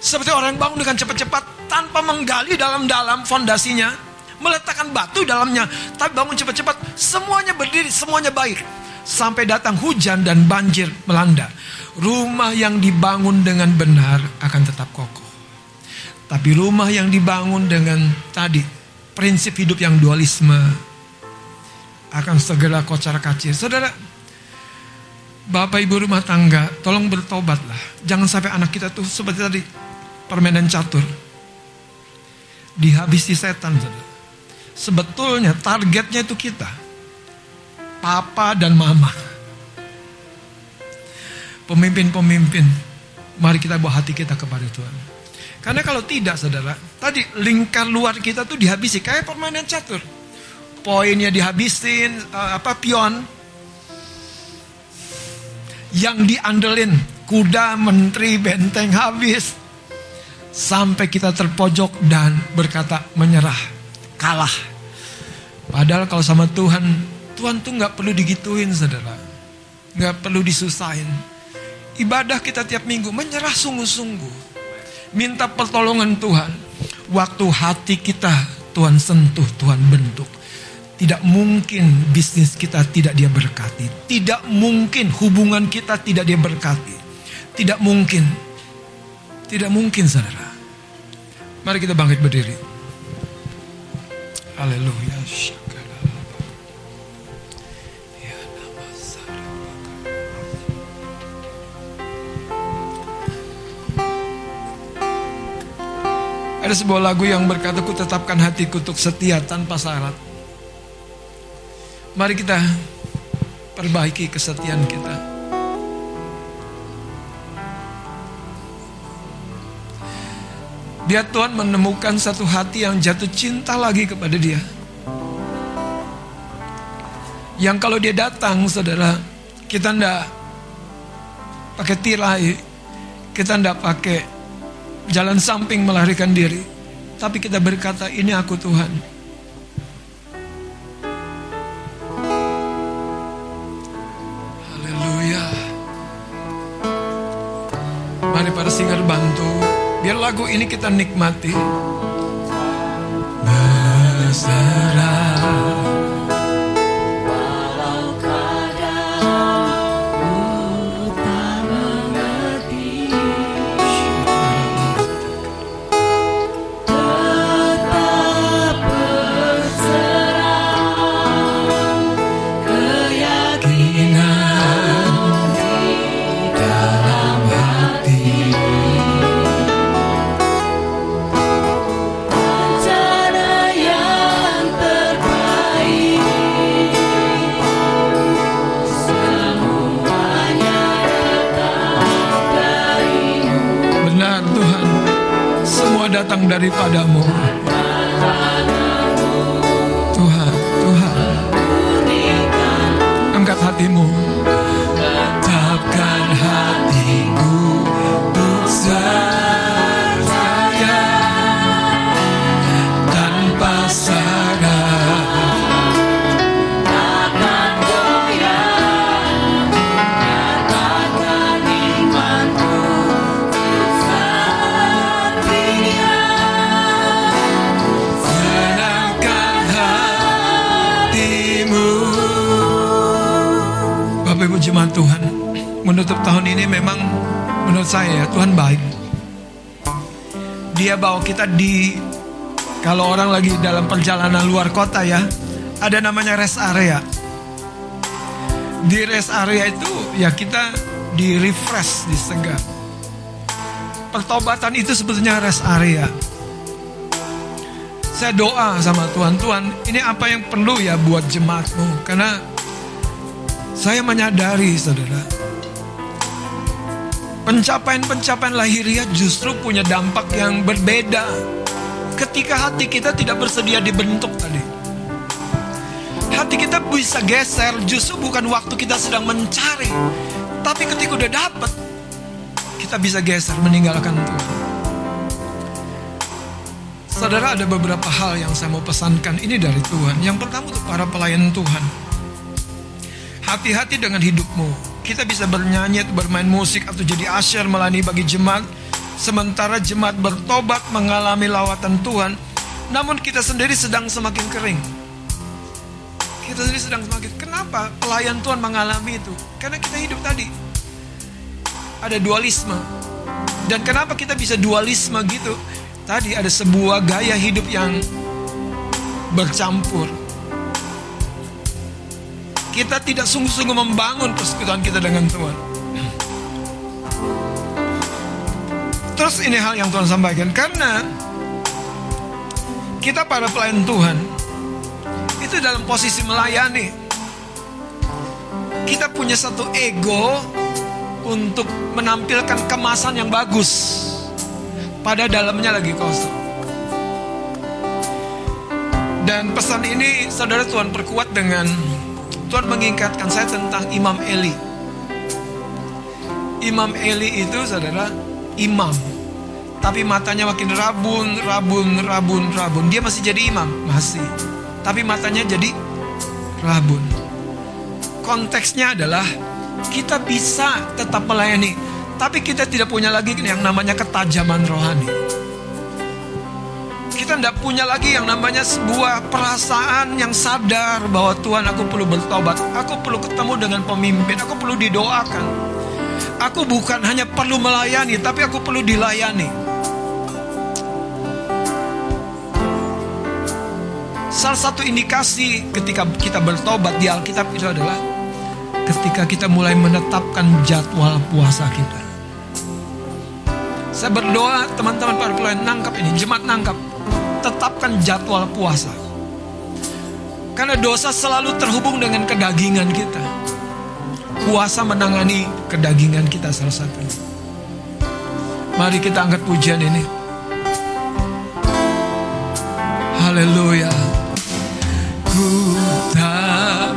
seperti orang yang bangun dengan cepat-cepat tanpa menggali dalam-dalam fondasinya, meletakkan batu dalamnya, tapi bangun cepat-cepat, semuanya berdiri, semuanya baik. Sampai datang hujan dan banjir melanda. Rumah yang dibangun dengan benar akan tetap kokoh. Tapi rumah yang dibangun dengan tadi prinsip hidup yang dualisme akan segera kocar kacir. Saudara, Bapak Ibu rumah tangga, tolong bertobatlah. Jangan sampai anak kita tuh seperti tadi permainan catur. Dihabisi setan, saudara. Sebetulnya targetnya itu kita. Papa dan mama. Pemimpin-pemimpin. Mari kita bawa hati kita kepada Tuhan. Karena kalau tidak saudara, tadi lingkar luar kita tuh dihabisi kayak permainan catur. Poinnya dihabisin, eh, apa pion. Yang diandelin kuda, menteri, benteng habis. Sampai kita terpojok dan berkata menyerah, kalah. Padahal kalau sama Tuhan, Tuhan tuh nggak perlu digituin saudara. Nggak perlu disusahin. Ibadah kita tiap minggu menyerah sungguh-sungguh. Minta pertolongan Tuhan. Waktu hati kita Tuhan sentuh, Tuhan bentuk. Tidak mungkin bisnis kita tidak dia berkati. Tidak mungkin hubungan kita tidak dia berkati. Tidak mungkin. Tidak mungkin saudara. Mari kita bangkit berdiri. Haleluya. Ada sebuah lagu yang berkata ku tetapkan hatiku untuk setia tanpa syarat. Mari kita perbaiki kesetiaan kita. Biar Tuhan menemukan satu hati yang jatuh cinta lagi kepada dia. Yang kalau dia datang, saudara, kita ndak pakai tirai, kita ndak pakai jalan samping melarikan diri. Tapi kita berkata, ini aku Tuhan. Haleluya. Mari para singer bantu. Biar lagu ini kita nikmati. Berserah. Datang daripadamu. Tuhan, Tuhan Angkat hatimu ini memang menurut saya ya Tuhan baik. Dia bawa kita di kalau orang lagi dalam perjalanan luar kota ya, ada namanya rest area. Di rest area itu ya kita di refresh, disegar. Pertobatan itu sebetulnya rest area. Saya doa sama Tuhan, Tuhan ini apa yang perlu ya buat jemaatmu. Karena saya menyadari saudara, pencapaian-pencapaian lahiriah justru punya dampak yang berbeda ketika hati kita tidak bersedia dibentuk tadi. Hati kita bisa geser justru bukan waktu kita sedang mencari, tapi ketika udah dapet, kita bisa geser meninggalkan Tuhan. Saudara ada beberapa hal yang saya mau pesankan ini dari Tuhan. Yang pertama untuk para pelayan Tuhan. Hati-hati dengan hidupmu. Kita bisa bernyanyi, bermain musik atau jadi asyar melayani bagi jemaat. Sementara jemaat bertobat mengalami lawatan Tuhan. Namun kita sendiri sedang semakin kering. Kita sendiri sedang semakin. Kenapa pelayan Tuhan mengalami itu? Karena kita hidup tadi. Ada dualisme. Dan kenapa kita bisa dualisme gitu? Tadi ada sebuah gaya hidup yang bercampur. Kita tidak sungguh-sungguh membangun persekutuan kita dengan Tuhan. Terus ini hal yang Tuhan sampaikan karena kita para pelayan Tuhan itu dalam posisi melayani. Kita punya satu ego untuk menampilkan kemasan yang bagus. Pada dalamnya lagi kosong. Dan pesan ini saudara Tuhan perkuat dengan Tuhan mengingatkan saya tentang Imam Eli. Imam Eli itu saudara imam. Tapi matanya makin rabun, rabun, rabun, rabun. Dia masih jadi imam, masih. Tapi matanya jadi rabun. Konteksnya adalah kita bisa tetap melayani, tapi kita tidak punya lagi yang namanya ketajaman rohani. Kita tidak punya lagi yang namanya sebuah perasaan yang sadar bahwa Tuhan aku perlu bertobat, aku perlu ketemu dengan pemimpin, aku perlu didoakan. Aku bukan hanya perlu melayani, tapi aku perlu dilayani. Salah satu indikasi ketika kita bertobat di Alkitab itu adalah ketika kita mulai menetapkan jadwal puasa kita. Saya berdoa teman-teman para pelayan nangkap ini, jemaat nangkap. Tetapkan jadwal puasa. Karena dosa selalu terhubung dengan kedagingan kita. Puasa menangani kedagingan kita salah satunya. Mari kita angkat pujian ini. Haleluya. Ku tak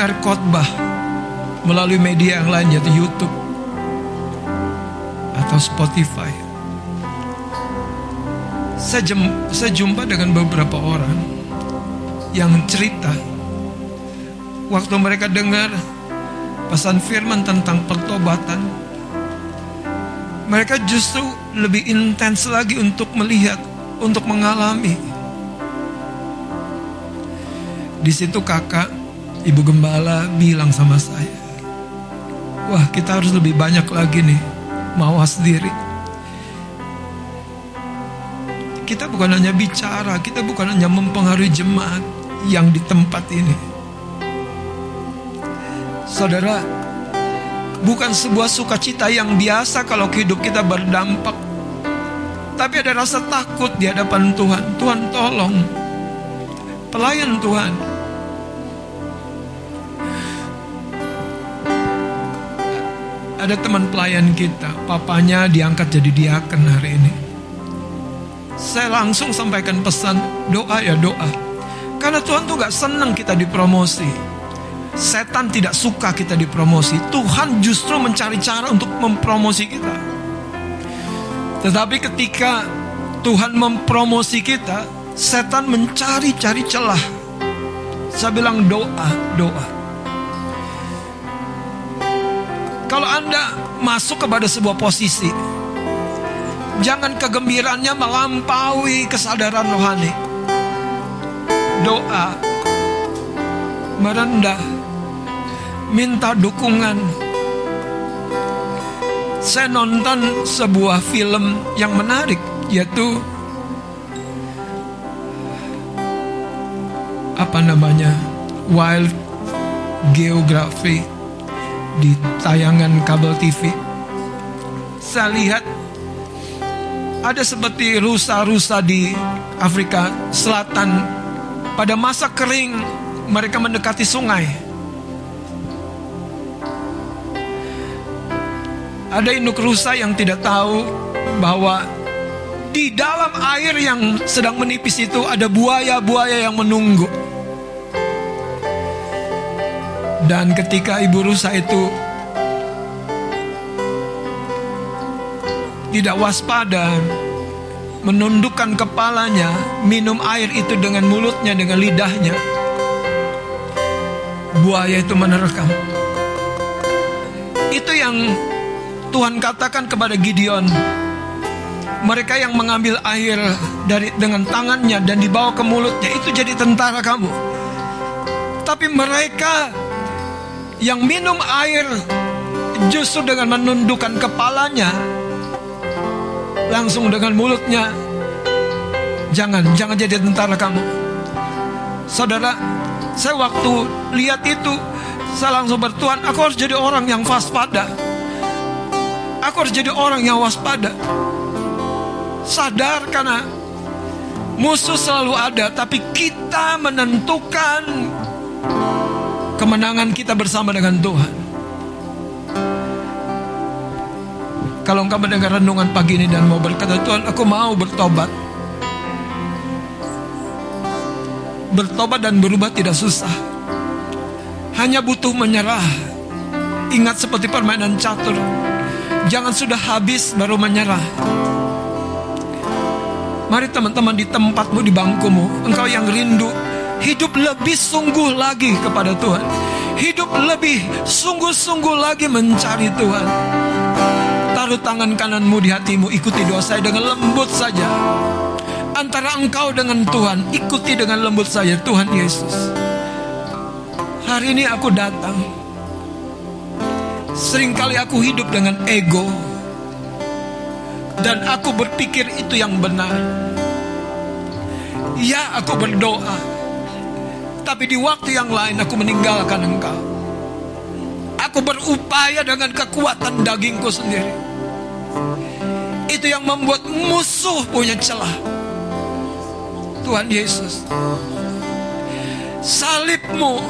mendengar khotbah Melalui media yang lain yaitu Youtube Atau Spotify. Saya, jumpa dengan beberapa orang yang cerita. Waktu mereka dengar pesan firman tentang pertobatan mereka justru lebih intens lagi untuk melihat untuk mengalami. Di situ kakak ibu gembala bilang sama saya wah kita harus lebih banyak lagi nih mawas diri kita bukan hanya bicara, kita bukan hanya mempengaruhi jemaat yang di tempat ini. Saudara, bukan sebuah sukacita yang biasa kalau hidup kita berdampak. Tapi ada rasa takut di hadapan Tuhan. Tuhan tolong. Pelayan Tuhan. Ada teman pelayan kita, papanya diangkat jadi diaken hari ini. Saya langsung sampaikan pesan doa ya doa. Karena Tuhan tuh gak senang kita dipromosi. Setan tidak suka kita dipromosi. Tuhan justru mencari cara untuk mempromosi kita. Tetapi ketika Tuhan mempromosi kita, setan mencari-cari celah. Saya bilang doa, doa. Kalau Anda masuk kepada sebuah posisi, Jangan kegembiraannya melampaui kesadaran rohani. Doa merendah, minta dukungan. Saya nonton sebuah film yang menarik, yaitu apa namanya Wild Geography di tayangan kabel TV. Saya lihat ada seperti rusa-rusa di Afrika Selatan pada masa kering mereka mendekati sungai. Ada induk rusa yang tidak tahu bahwa di dalam air yang sedang menipis itu ada buaya-buaya yang menunggu. Dan ketika ibu rusa itu tidak waspada, menundukkan kepalanya, minum air itu dengan mulutnya, dengan lidahnya. Buaya itu menerkam. Itu yang Tuhan katakan kepada Gideon. Mereka yang mengambil air dari dengan tangannya dan dibawa ke mulutnya itu jadi tentara kamu. Tapi mereka yang minum air justru dengan menundukkan kepalanya langsung dengan mulutnya. Jangan, jangan jadi tentara kamu. Saudara, saya waktu lihat itu, saya langsung bertuan, aku harus jadi orang yang waspada. Aku harus jadi orang yang waspada. Sadar karena musuh selalu ada, tapi kita menentukan kemenangan kita bersama dengan Tuhan. Kalau engkau mendengar renungan pagi ini dan mau berkata Tuhan aku mau bertobat. Bertobat dan berubah tidak susah. Hanya butuh menyerah. Ingat seperti permainan catur. Jangan sudah habis baru menyerah. Mari teman-teman di tempatmu di bangkumu Engkau yang rindu Hidup lebih sungguh lagi kepada Tuhan Hidup lebih sungguh-sungguh lagi mencari Tuhan Taruh tangan kananmu di hatimu, ikuti doa saya dengan lembut saja. Antara engkau dengan Tuhan, ikuti dengan lembut saja Tuhan Yesus. Hari ini aku datang. Seringkali aku hidup dengan ego. Dan aku berpikir itu yang benar. Ya, aku berdoa. Tapi di waktu yang lain aku meninggalkan engkau. Aku berupaya dengan kekuatan dagingku sendiri. Itu yang membuat musuh punya celah. Tuhan Yesus. Salibmu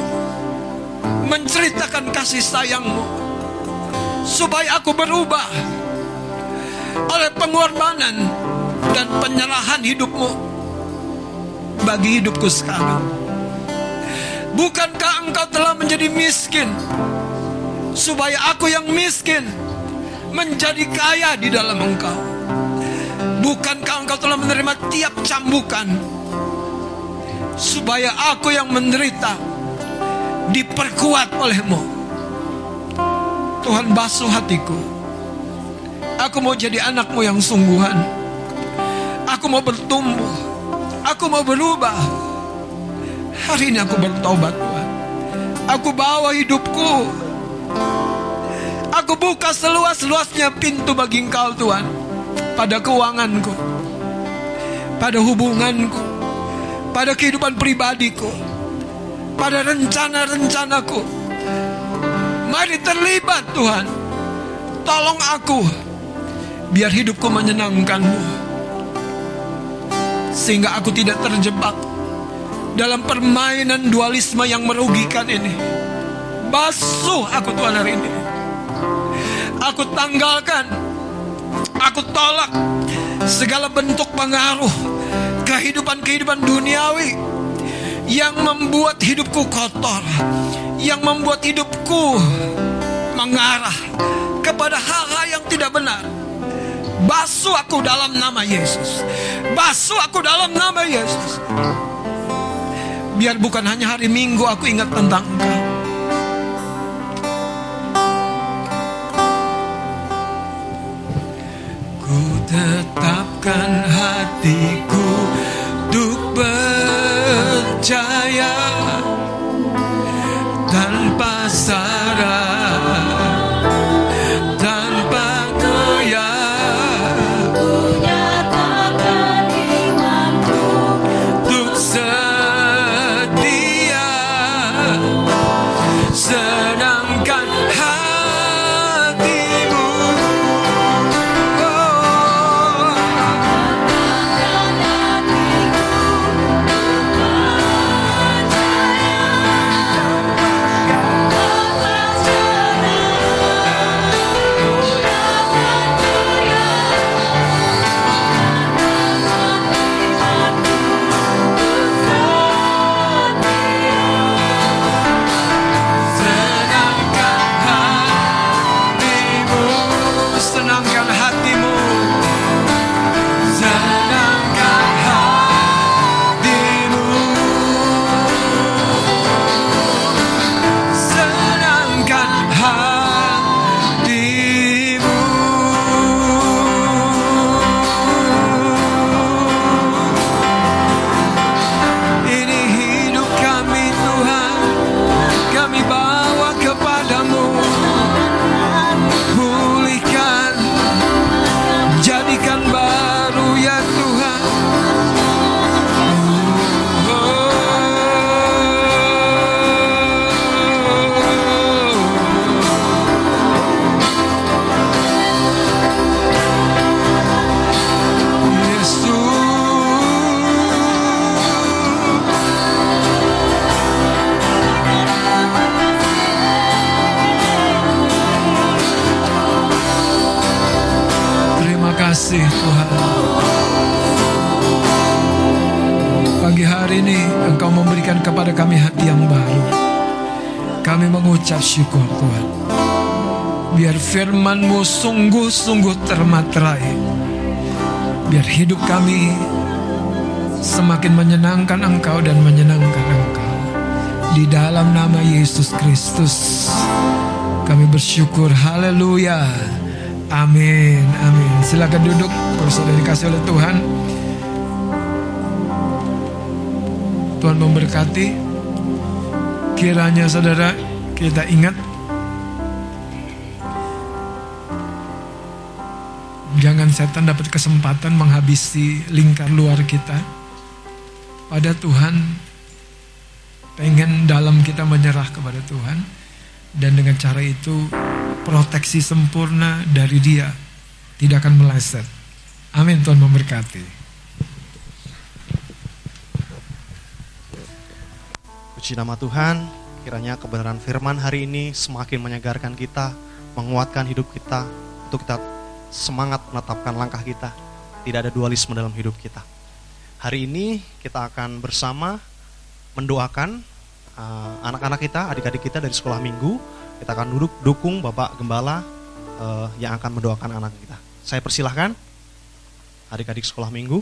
menceritakan kasih sayangmu. Supaya aku berubah oleh pengorbanan dan penyerahan hidupmu bagi hidupku sekarang. Bukankah engkau telah menjadi miskin supaya aku yang miskin menjadi kaya di dalam engkau. Bukankah engkau telah menerima tiap cambukan supaya aku yang menderita diperkuat olehmu. Tuhan basuh hatiku. Aku mau jadi anakmu yang sungguhan. Aku mau bertumbuh. Aku mau berubah. Hari ini aku bertobat Tuhan. Aku bawa hidupku. Aku buka seluas-luasnya pintu bagi engkau Tuhan Pada keuanganku Pada hubunganku Pada kehidupan pribadiku Pada rencana-rencanaku. Mari terlibat Tuhan. Tolong aku Biar hidupku menyenangkanmu Sehingga aku tidak terjebak Dalam permainan dualisme yang merugikan ini. Basuh aku Tuhan hari ini. Aku tanggalkan Aku tolak Segala bentuk pengaruh Kehidupan-kehidupan duniawi Yang membuat hidupku kotor Yang membuat hidupku Mengarah Kepada hal-hal yang tidak benar. Basuh aku dalam nama Yesus. Basuh aku dalam nama Yesus Biar bukan hanya hari Minggu aku ingat tentang engkau. Ku tetapkan hatiku kepada kami hati yang baru. Kami mengucap syukur Tuhan. Biar firman-Mu sungguh-sungguh termaterai. Biar hidup kami semakin menyenangkan Engkau dan menyenangkan Engkau. Di dalam nama Yesus Kristus kami bersyukur. Haleluya. Amin. Amin. Silakan duduk sudah dikasih oleh Tuhan. Tuhan memberkati. Kiranya saudara kita ingat Jangan setan dapat kesempatan menghabisi lingkar luar kita. Pada Tuhan pengen dalam kita menyerah kepada Tuhan dan dengan cara itu proteksi sempurna dari Dia tidak akan meleset. Amin Tuhan memberkati. Puji nama Tuhan, kiranya kebenaran firman hari ini semakin menyegarkan kita, menguatkan hidup kita, untuk kita semangat menetapkan langkah kita. Tidak ada dualisme dalam hidup kita. Hari ini kita akan bersama mendoakan uh, anak-anak kita, adik-adik kita dari sekolah minggu. Kita akan duduk dukung Bapak Gembala uh, yang akan mendoakan anak kita. Saya persilahkan adik-adik sekolah minggu.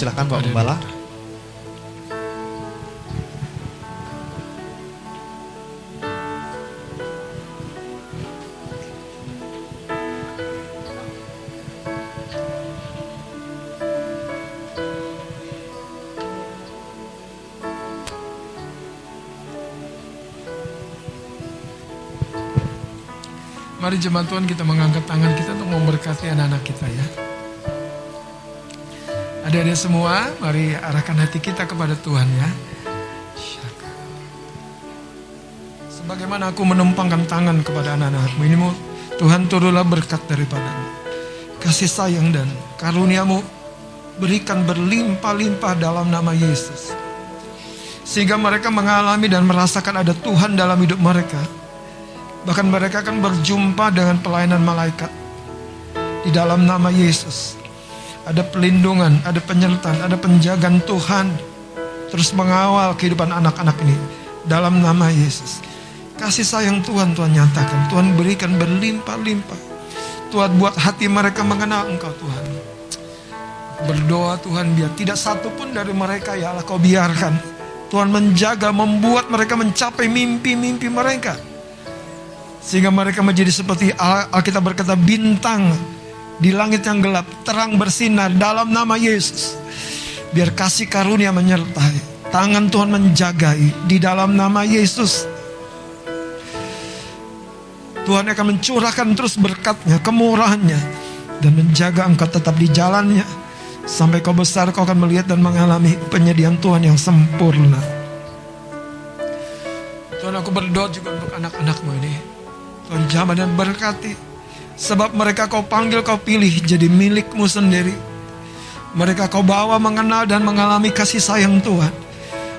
Persilahkan Pak Gembala. Mari jemaat Tuhan kita mengangkat tangan kita untuk memberkati anak-anak kita ya. Adik-adik semua, mari arahkan hati kita kepada Tuhan ya. Sebagaimana aku menumpangkan tangan kepada anak-anakmu ini, Tuhan turunlah berkat daripadamu. Kasih sayang dan karuniamu berikan berlimpah-limpah dalam nama Yesus. Sehingga mereka mengalami dan merasakan ada Tuhan dalam hidup mereka. Bahkan mereka akan berjumpa dengan pelayanan malaikat. Di dalam nama Yesus ada pelindungan, ada penyertaan, ada penjagaan Tuhan terus mengawal kehidupan anak-anak ini dalam nama Yesus. Kasih sayang Tuhan Tuhan nyatakan, Tuhan berikan berlimpah-limpah. Tuhan buat hati mereka mengenal Engkau Tuhan. Berdoa Tuhan biar tidak satu pun dari mereka ya Allah kau biarkan. Tuhan menjaga, membuat mereka mencapai mimpi-mimpi mereka. Sehingga mereka menjadi seperti Al- Alkitab berkata bintang di langit yang gelap terang bersinar dalam nama Yesus. Biar kasih karunia menyertai. Tangan Tuhan menjagai di dalam nama Yesus. Tuhan akan mencurahkan terus berkatnya, kemurahannya. Dan menjaga engkau tetap di jalannya. Sampai kau besar kau akan melihat dan mengalami penyediaan Tuhan yang sempurna. Tuhan aku berdoa juga untuk anak-anakmu ini. Tuhan jamah dan berkati. Sebab mereka kau panggil kau pilih jadi milikmu sendiri. Mereka kau bawa mengenal dan mengalami kasih sayang Tuhan.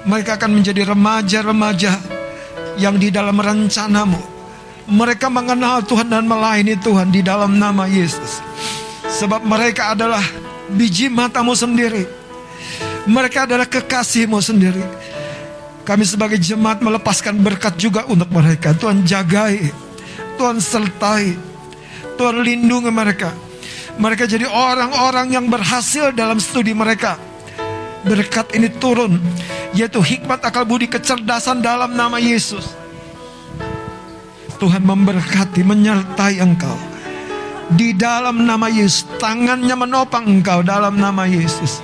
Mereka akan menjadi remaja-remaja yang di dalam rencanamu. Mereka mengenal Tuhan dan melayani Tuhan di dalam nama Yesus. Sebab mereka adalah biji matamu sendiri. Mereka adalah kekasihmu sendiri. Kami sebagai jemaat melepaskan berkat juga untuk mereka. Tuhan jagai, Tuhan sertai, Tuhan lindungi mereka. Mereka jadi orang-orang yang berhasil dalam studi mereka. Berkat ini turun, yaitu hikmat akal budi kecerdasan dalam nama Yesus. Tuhan memberkati, menyertai engkau. Di dalam nama Yesus, tangannya menopang engkau dalam nama Yesus.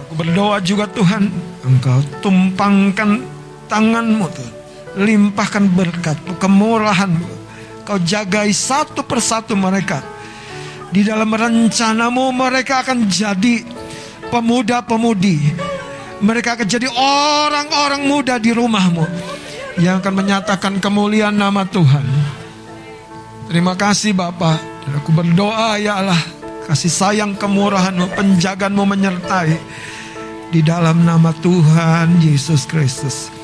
Aku berdoa juga Tuhan, Engkau tumpangkan tanganmu Tuhan. Limpahkan berkat, kemurahanmu, Kau jagai satu persatu mereka. Di dalam rencanamu mereka akan jadi pemuda-pemudi. Mereka akan jadi orang-orang muda di rumahmu. Yang akan menyatakan kemuliaan nama Tuhan. Terima kasih Bapak. Dan aku berdoa ya Allah. Kasih sayang kemurahanmu, penjagaanmu menyertai. Di dalam nama Tuhan Yesus Kristus.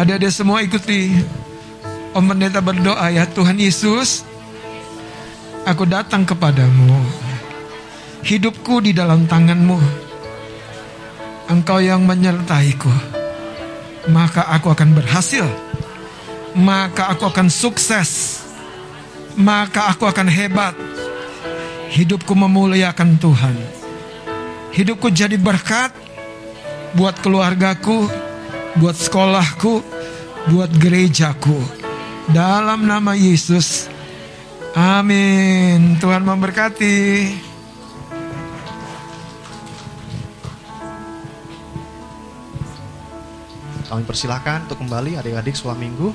Ada-ada semua ikuti Om Pendeta berdoa ya Tuhan Yesus Aku datang kepadamu. Hidupku di dalam tanganmu. Engkau yang menyertaiku. Maka aku akan berhasil. Maka aku akan sukses. Maka aku akan hebat. Hidupku memuliakan Tuhan. Hidupku jadi berkat Buat keluargaku Buat sekolahku Buat gerejaku dalam nama Yesus. Amin. Tuhan memberkati. Kami persilahkan untuk kembali adik-adik sekolah minggu.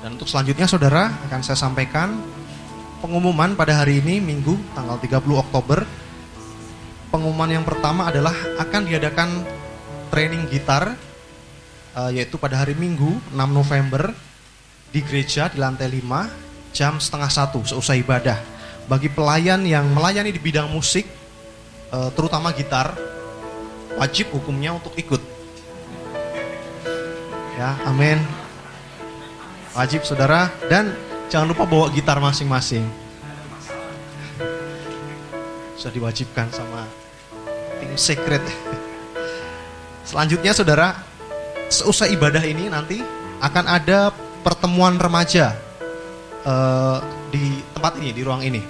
Dan untuk selanjutnya saudara akan saya sampaikan pengumuman pada hari ini Minggu tanggal 30 Oktober. Pengumuman yang pertama adalah akan diadakan training gitar uh, yaitu pada hari Minggu 6 November di gereja di lantai 5 jam setengah satu seusai ibadah. Bagi pelayan yang melayani di bidang musik, uh, terutama gitar, wajib hukumnya untuk ikut. Ya, amin. Wajib saudara dan jangan lupa bawa gitar masing-masing. Sudah diwajibkan sama secret. Selanjutnya saudara, seusai ibadah ini nanti akan ada pertemuan remaja uh, di tempat ini, di ruang ini.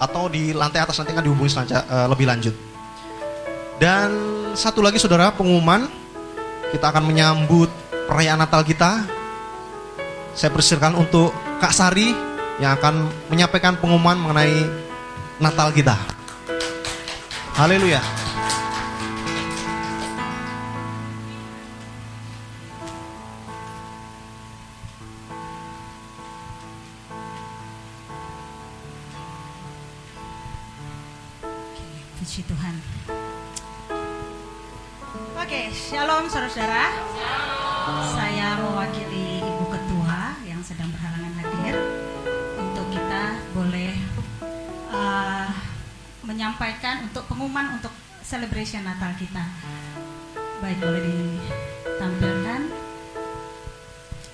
Atau di lantai atas nanti akan dihubungi selanjutnya, uh, lebih lanjut. Dan satu lagi saudara pengumuman, kita akan menyambut perayaan Natal kita. Saya persilakan untuk Kak Sari yang akan menyampaikan pengumuman mengenai Natal kita. Haleluya. Puji Tuhan. Oke, shalom saudara-saudara. Menyampaikan untuk pengumuman untuk celebration Natal kita. Baik, boleh ditampilkan.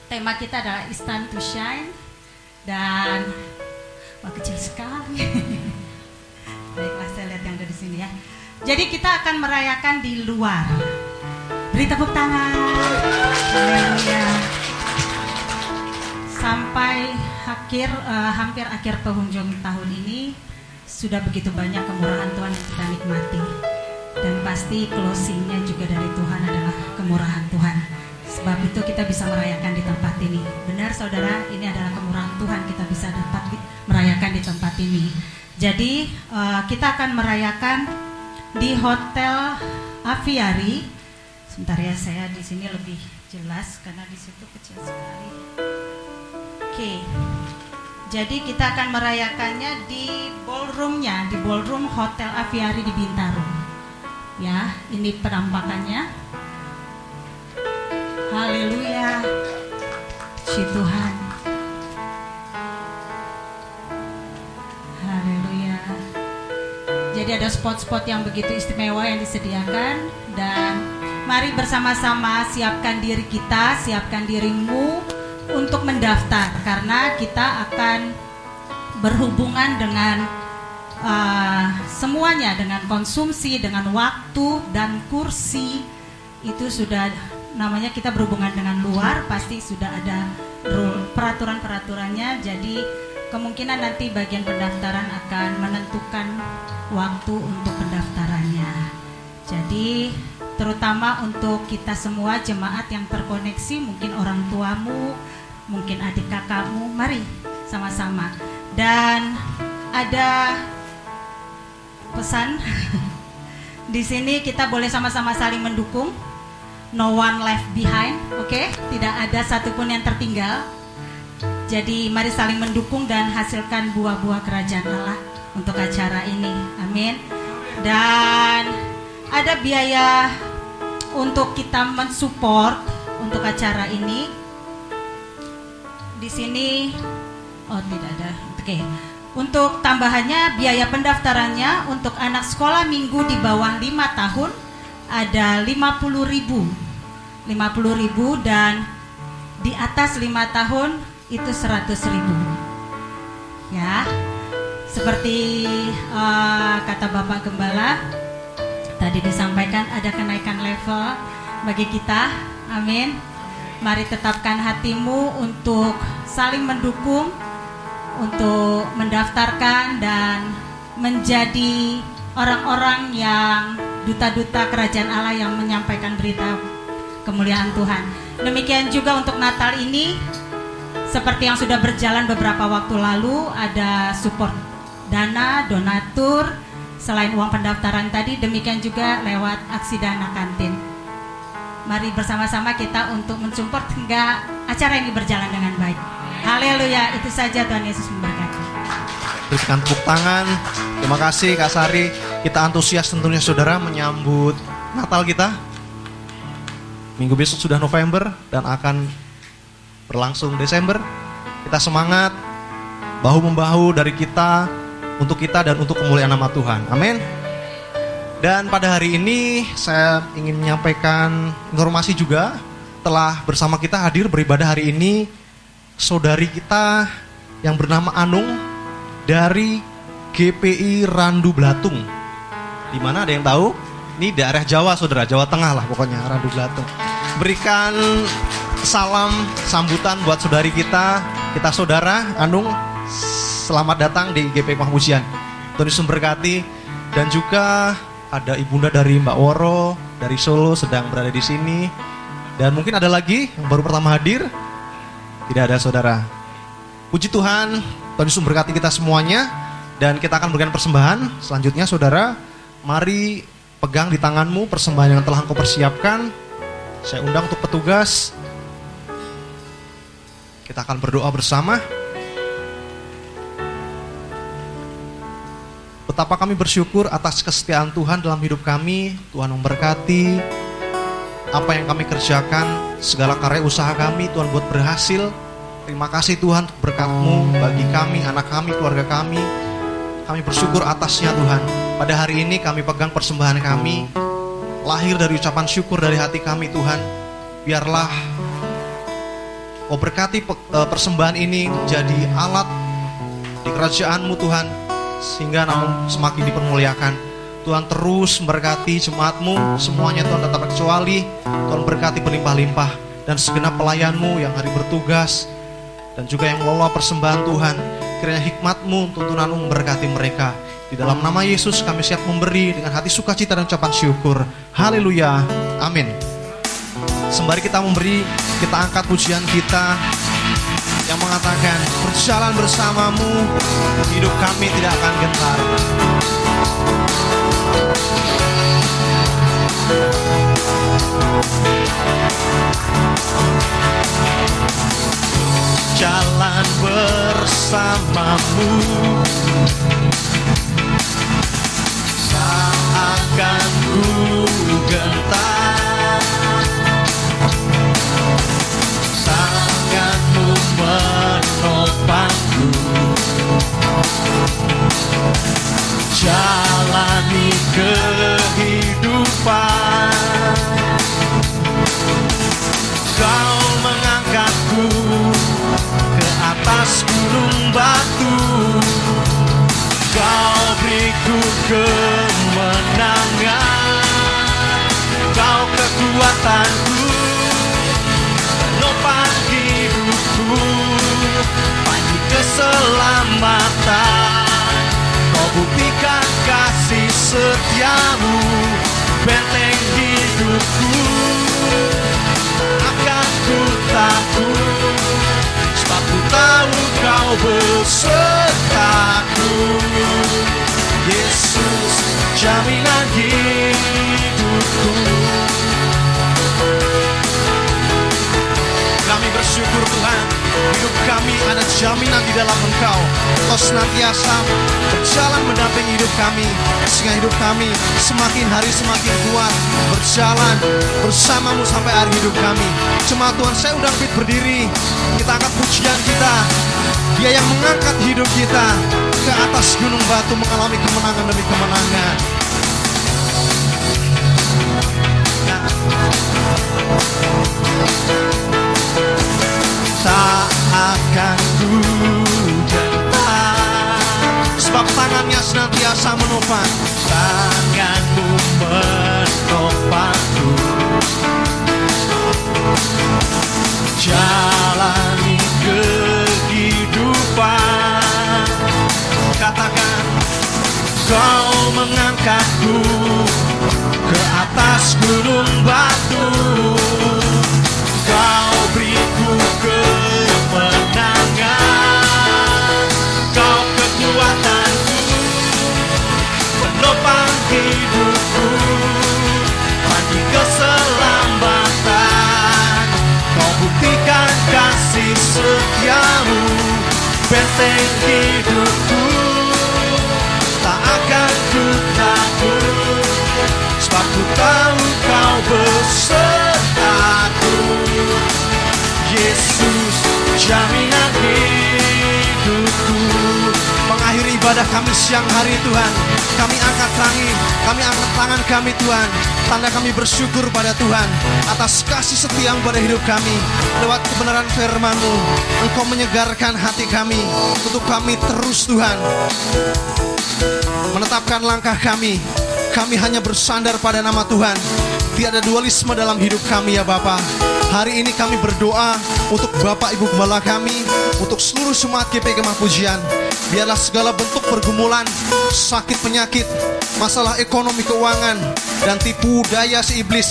Tema kita adalah It's Time to Shine dan wah kecil sekali. Baiklah saya lihat yang ada di sini ya. Jadi kita akan merayakan di luar. Beri tepuk tangan. Haleluya. Sampai akhir eh, hampir akhir penghujung tahun ini sudah begitu banyak kemurahan Tuhan yang kita nikmati. Dan pasti closingnya juga dari Tuhan adalah kemurahan Tuhan. Sebab itu kita bisa merayakan di tempat ini. Benar saudara, ini adalah kemurahan Tuhan kita bisa dapat merayakan di tempat ini. Jadi eh, kita akan merayakan di Hotel Aviari. Sebentar ya, saya di sini lebih jelas karena di situ kecil sekali. Oke. Jadi kita akan merayakannya di ballroomnya, di ballroom Hotel Aviari di Bintaro. Ya, ini penampakannya. Haleluya. Puji Tuhan. Haleluya. Jadi ada spot-spot yang begitu istimewa yang disediakan dan mari bersama-sama siapkan diri kita, siapkan dirimu untuk mendaftar karena kita akan berhubungan dengan uh, semuanya dengan konsumsi, dengan waktu dan kursi itu sudah namanya kita berhubungan dengan luar pasti sudah ada rule peraturan-peraturannya jadi kemungkinan nanti bagian pendaftaran akan menentukan waktu untuk pendaftarannya. Jadi terutama untuk kita semua jemaat yang terkoneksi, mungkin orang tuamu, mungkin adik kakakmu, mari sama-sama. Dan ada pesan di sini kita boleh sama-sama saling mendukung. no one left behind, oke? Tidak ada satupun yang tertinggal. Jadi mari saling mendukung dan hasilkan buah-buah kerajaan Allah untuk acara ini. Amin. Dan ada biaya untuk kita mensupport untuk acara ini. Di sini oh tidak ada. Oke. Untuk tambahannya biaya pendaftarannya untuk anak sekolah minggu di bawah 5 tahun ada 50.000. 50.000 dan di atas 5 tahun itu 100.000. Ya. Seperti eh, kata Bapak Gembala tadi disampaikan ada kenaikan level bagi kita. Amin. Mari tetapkan hatimu untuk saling mendukung untuk mendaftarkan dan menjadi orang-orang yang duta-duta kerajaan Allah yang menyampaikan berita kemuliaan Tuhan. Demikian juga untuk Natal ini seperti yang sudah berjalan beberapa waktu lalu ada support dana, donatur, selain uang pendaftaran tadi demikian juga lewat aksi dana kantin. Mari bersama-sama kita untuk mensupport hingga acara ini berjalan dengan baik. Haleluya, itu saja Tuhan Yesus memberkati. Berikan tepuk tangan. Terima kasih Kak Sari. Kita antusias tentunya saudara menyambut Natal kita. Minggu besok sudah November dan akan berlangsung Desember. Kita semangat bahu membahu dari kita untuk kita dan untuk kemuliaan nama Tuhan. Amin. Dan pada hari ini saya ingin menyampaikan informasi juga telah bersama kita hadir beribadah hari ini saudari kita yang bernama Anung dari GPI Randu Blatung. Di mana ada yang tahu? Ini daerah Jawa, saudara, Jawa Tengah lah pokoknya Randu Blatung. Berikan salam sambutan buat saudari kita, kita saudara Anung. Selamat datang di GPI Mahmusian. Tuhan Yesus memberkati dan juga ada ibunda dari Mbak Woro dari Solo sedang berada di sini. Dan mungkin ada lagi yang baru pertama hadir. Tidak ada saudara. Puji Tuhan, Tuhan Yesus memberkati kita semuanya dan kita akan berikan persembahan. Selanjutnya saudara, mari pegang di tanganmu persembahan yang telah engkau persiapkan. Saya undang untuk petugas. Kita akan berdoa bersama. Betapa kami bersyukur atas kesetiaan Tuhan dalam hidup kami. Tuhan memberkati apa yang kami kerjakan, segala karya usaha kami Tuhan buat berhasil. Terima kasih Tuhan untuk berkatmu bagi kami, anak kami, keluarga kami. Kami bersyukur atasnya Tuhan. Pada hari ini kami pegang persembahan kami. Lahir dari ucapan syukur dari hati kami Tuhan. Biarlah Kau berkati eh, persembahan ini menjadi alat di kerajaanmu Tuhan. Sehingga namun semakin dipermuliakan. Tuhan terus memberkati jemaatmu. Semuanya Tuhan tetap kecuali. Tuhan berkati berlimpah-limpah. Dan segenap pelayanmu yang hari bertugas. Dan juga yang mengelola persembahan Tuhan. Kiranya hikmatmu, tuntunanmu memberkati mereka. Di dalam nama Yesus kami siap memberi dengan hati sukacita dan ucapan syukur. Haleluya. Amin. Sembari kita memberi, kita angkat pujian kita yang mengatakan berjalan bersamamu, hidup kami tidak akan gentar. jalan bersamamu Tak akan ku gentar menopangku Jalani kehidupan. Kau mengangkatku ke atas gunung batu. Kau beriku kemenangan. Kau kekuatanku keselamatan. Kau buktikan kasih setiamu Benteng hidupku. Akan ku takut Sebab ku tahu kau besertaku. Yesus jaminan hidupku kami ada jaminan di dalam Engkau. Kau senantiasa berjalan mendampingi hidup kami, sehingga hidup kami semakin hari semakin kuat, berjalan bersamamu sampai akhir hidup kami. Cuma Tuhan, saya udah fit berdiri, kita angkat pujian kita. Dia yang mengangkat hidup kita ke atas gunung batu mengalami kemenangan demi kemenangan. Tak akan gentar Sebab tangannya senantiasa menopang. Tanganmu menopangku. Jalani kehidupan. Katakan Kau mengangkatku Ke atas gunung batu Mandi keselamatan Kau buktikan kasih setiamu. Benteng hidupku Tak akan ku takut Sebab ku tahu kau besertaku Yesus jaminan hidupku ibadah kami siang hari Tuhan Kami angkat tangi, kami angkat tangan kami Tuhan Tanda kami bersyukur pada Tuhan Atas kasih setiamu pada hidup kami Lewat kebenaran firman-Mu Engkau menyegarkan hati kami Untuk kami terus Tuhan menetapkan langkah kami. Kami hanya bersandar pada nama Tuhan. Tiada dualisme dalam hidup kami ya Bapa. Hari ini kami berdoa untuk Bapak Ibu Gembala kami, untuk seluruh Sumat GP Kemah. Biarlah segala bentuk pergumulan, sakit penyakit, masalah ekonomi keuangan, dan tipu daya si iblis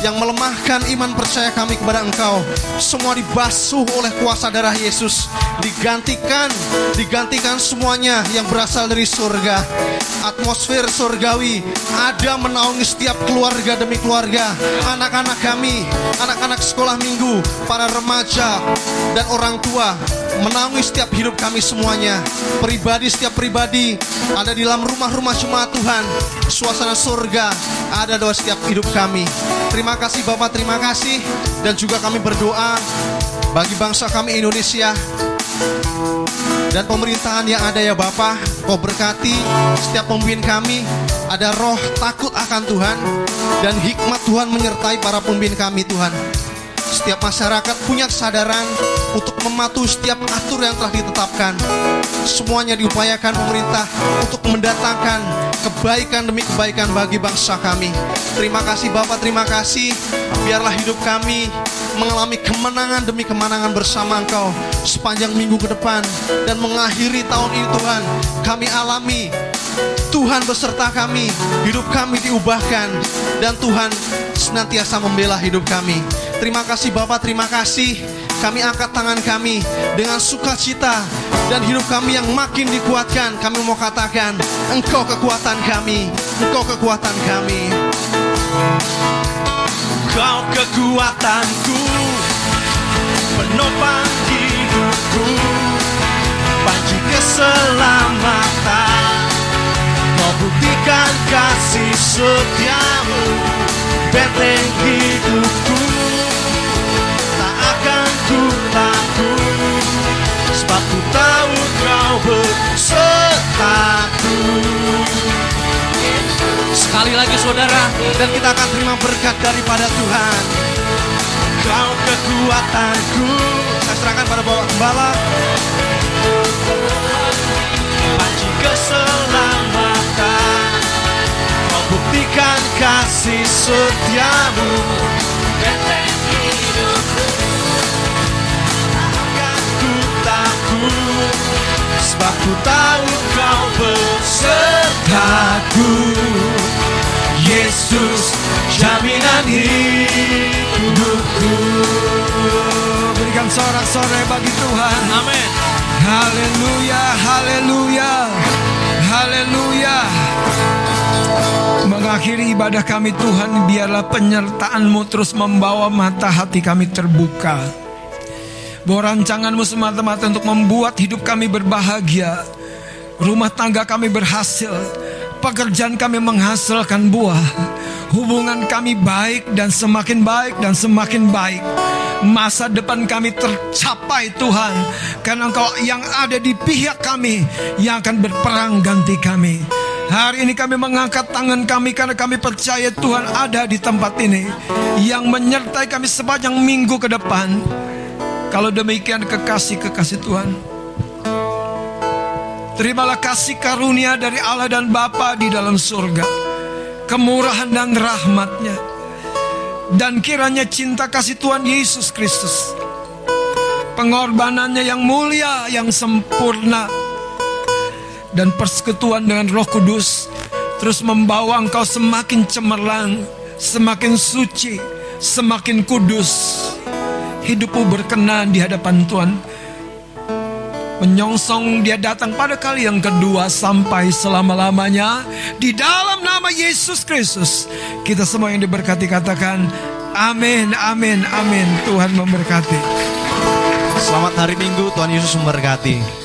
yang melemahkan iman percaya kami kepada Engkau. Semua dibasuh oleh kuasa darah Yesus. Digantikan, digantikan semuanya yang berasal dari surga. Atmosfer surgawi ada menaungi setiap keluarga demi keluarga. Anak-anak kami, anak-anak sekolah minggu, para remaja, dan orang tua menaungi setiap hidup kami semuanya. Pribadi setiap pribadi ada di dalam rumah-rumah jemaat Tuhan. Suasana surga ada dalam setiap hidup kami. Terima kasih Bapak, terima kasih. Dan juga kami berdoa bagi bangsa kami Indonesia dan pemerintahan yang ada ya Bapak Kau berkati setiap pemimpin kami Ada roh takut akan Tuhan Dan hikmat Tuhan menyertai para pemimpin kami Tuhan Setiap masyarakat punya kesadaran Untuk mematuhi setiap atur yang telah ditetapkan. Semuanya diupayakan pemerintah Untuk mendatangkan kebaikan demi kebaikan bagi bangsa kami. Terima kasih Bapak, terima kasih. Biarlah hidup kami mengalami kemenangan demi kemenangan bersama Engkau sepanjang minggu ke depan dan mengakhiri tahun ini Tuhan. Kami alami Tuhan beserta kami. Hidup kami diubahkan dan Tuhan senantiasa membela hidup kami terima kasih Bapak terima kasih. Kami angkat tangan kami dengan sukacita dan hidup kami yang makin dikuatkan. Kami mau katakan engkau kekuatan kami engkau kekuatan kami. Kau kekuatanku Penopang hidupku. Panji keselamatan Kau buktikan kasih setiamu. Benteng hidupku tahu kau besertaku Sekali lagi saudara Dan kita akan terima berkat daripada Tuhan. Kau kekuatanku. Saya serahkan pada Bapak Gembala. Panji keselamatan. Kau buktikan kasih setiamu Sebab ku tahu kau besertaku Yesus jaminan hidupku Berikan sorak-sorai bagi Tuhan. Amin. Haleluya, haleluya, haleluya. Mengakhiri ibadah kami Tuhan, biarlah penyertaan-Mu terus membawa mata hati kami terbuka. Bahwa rancanganmu semata-mata untuk membuat hidup kami berbahagia. Rumah tangga kami berhasil. Pekerjaan kami menghasilkan buah. Hubungan kami baik dan semakin baik dan semakin baik. Masa depan kami tercapai Tuhan. Karena Engkau yang ada di pihak kami yang akan berperang ganti kami. Hari ini kami mengangkat tangan kami karena kami percaya Tuhan ada di tempat ini yang menyertai kami sepanjang minggu ke depan. Kalau demikian kekasih-kekasih Tuhan. Terimalah kasih karunia dari Allah dan Bapa di dalam surga. Kemurahan dan rahmatnya. Dan kiranya cinta kasih Tuhan Yesus Kristus. Pengorbanannya yang mulia, yang sempurna dan persekutuan dengan Roh Kudus terus membawa engkau semakin cemerlang, semakin suci, semakin kudus. Hidupmu berkenan di hadapan Tuhan. Menyongsong dia datang pada kali yang kedua sampai selama-lamanya di dalam nama Yesus Kristus. Kita semua yang diberkati katakan amin, amin, amin. Tuhan memberkati. Selamat hari Minggu, Tuhan Yesus memberkati.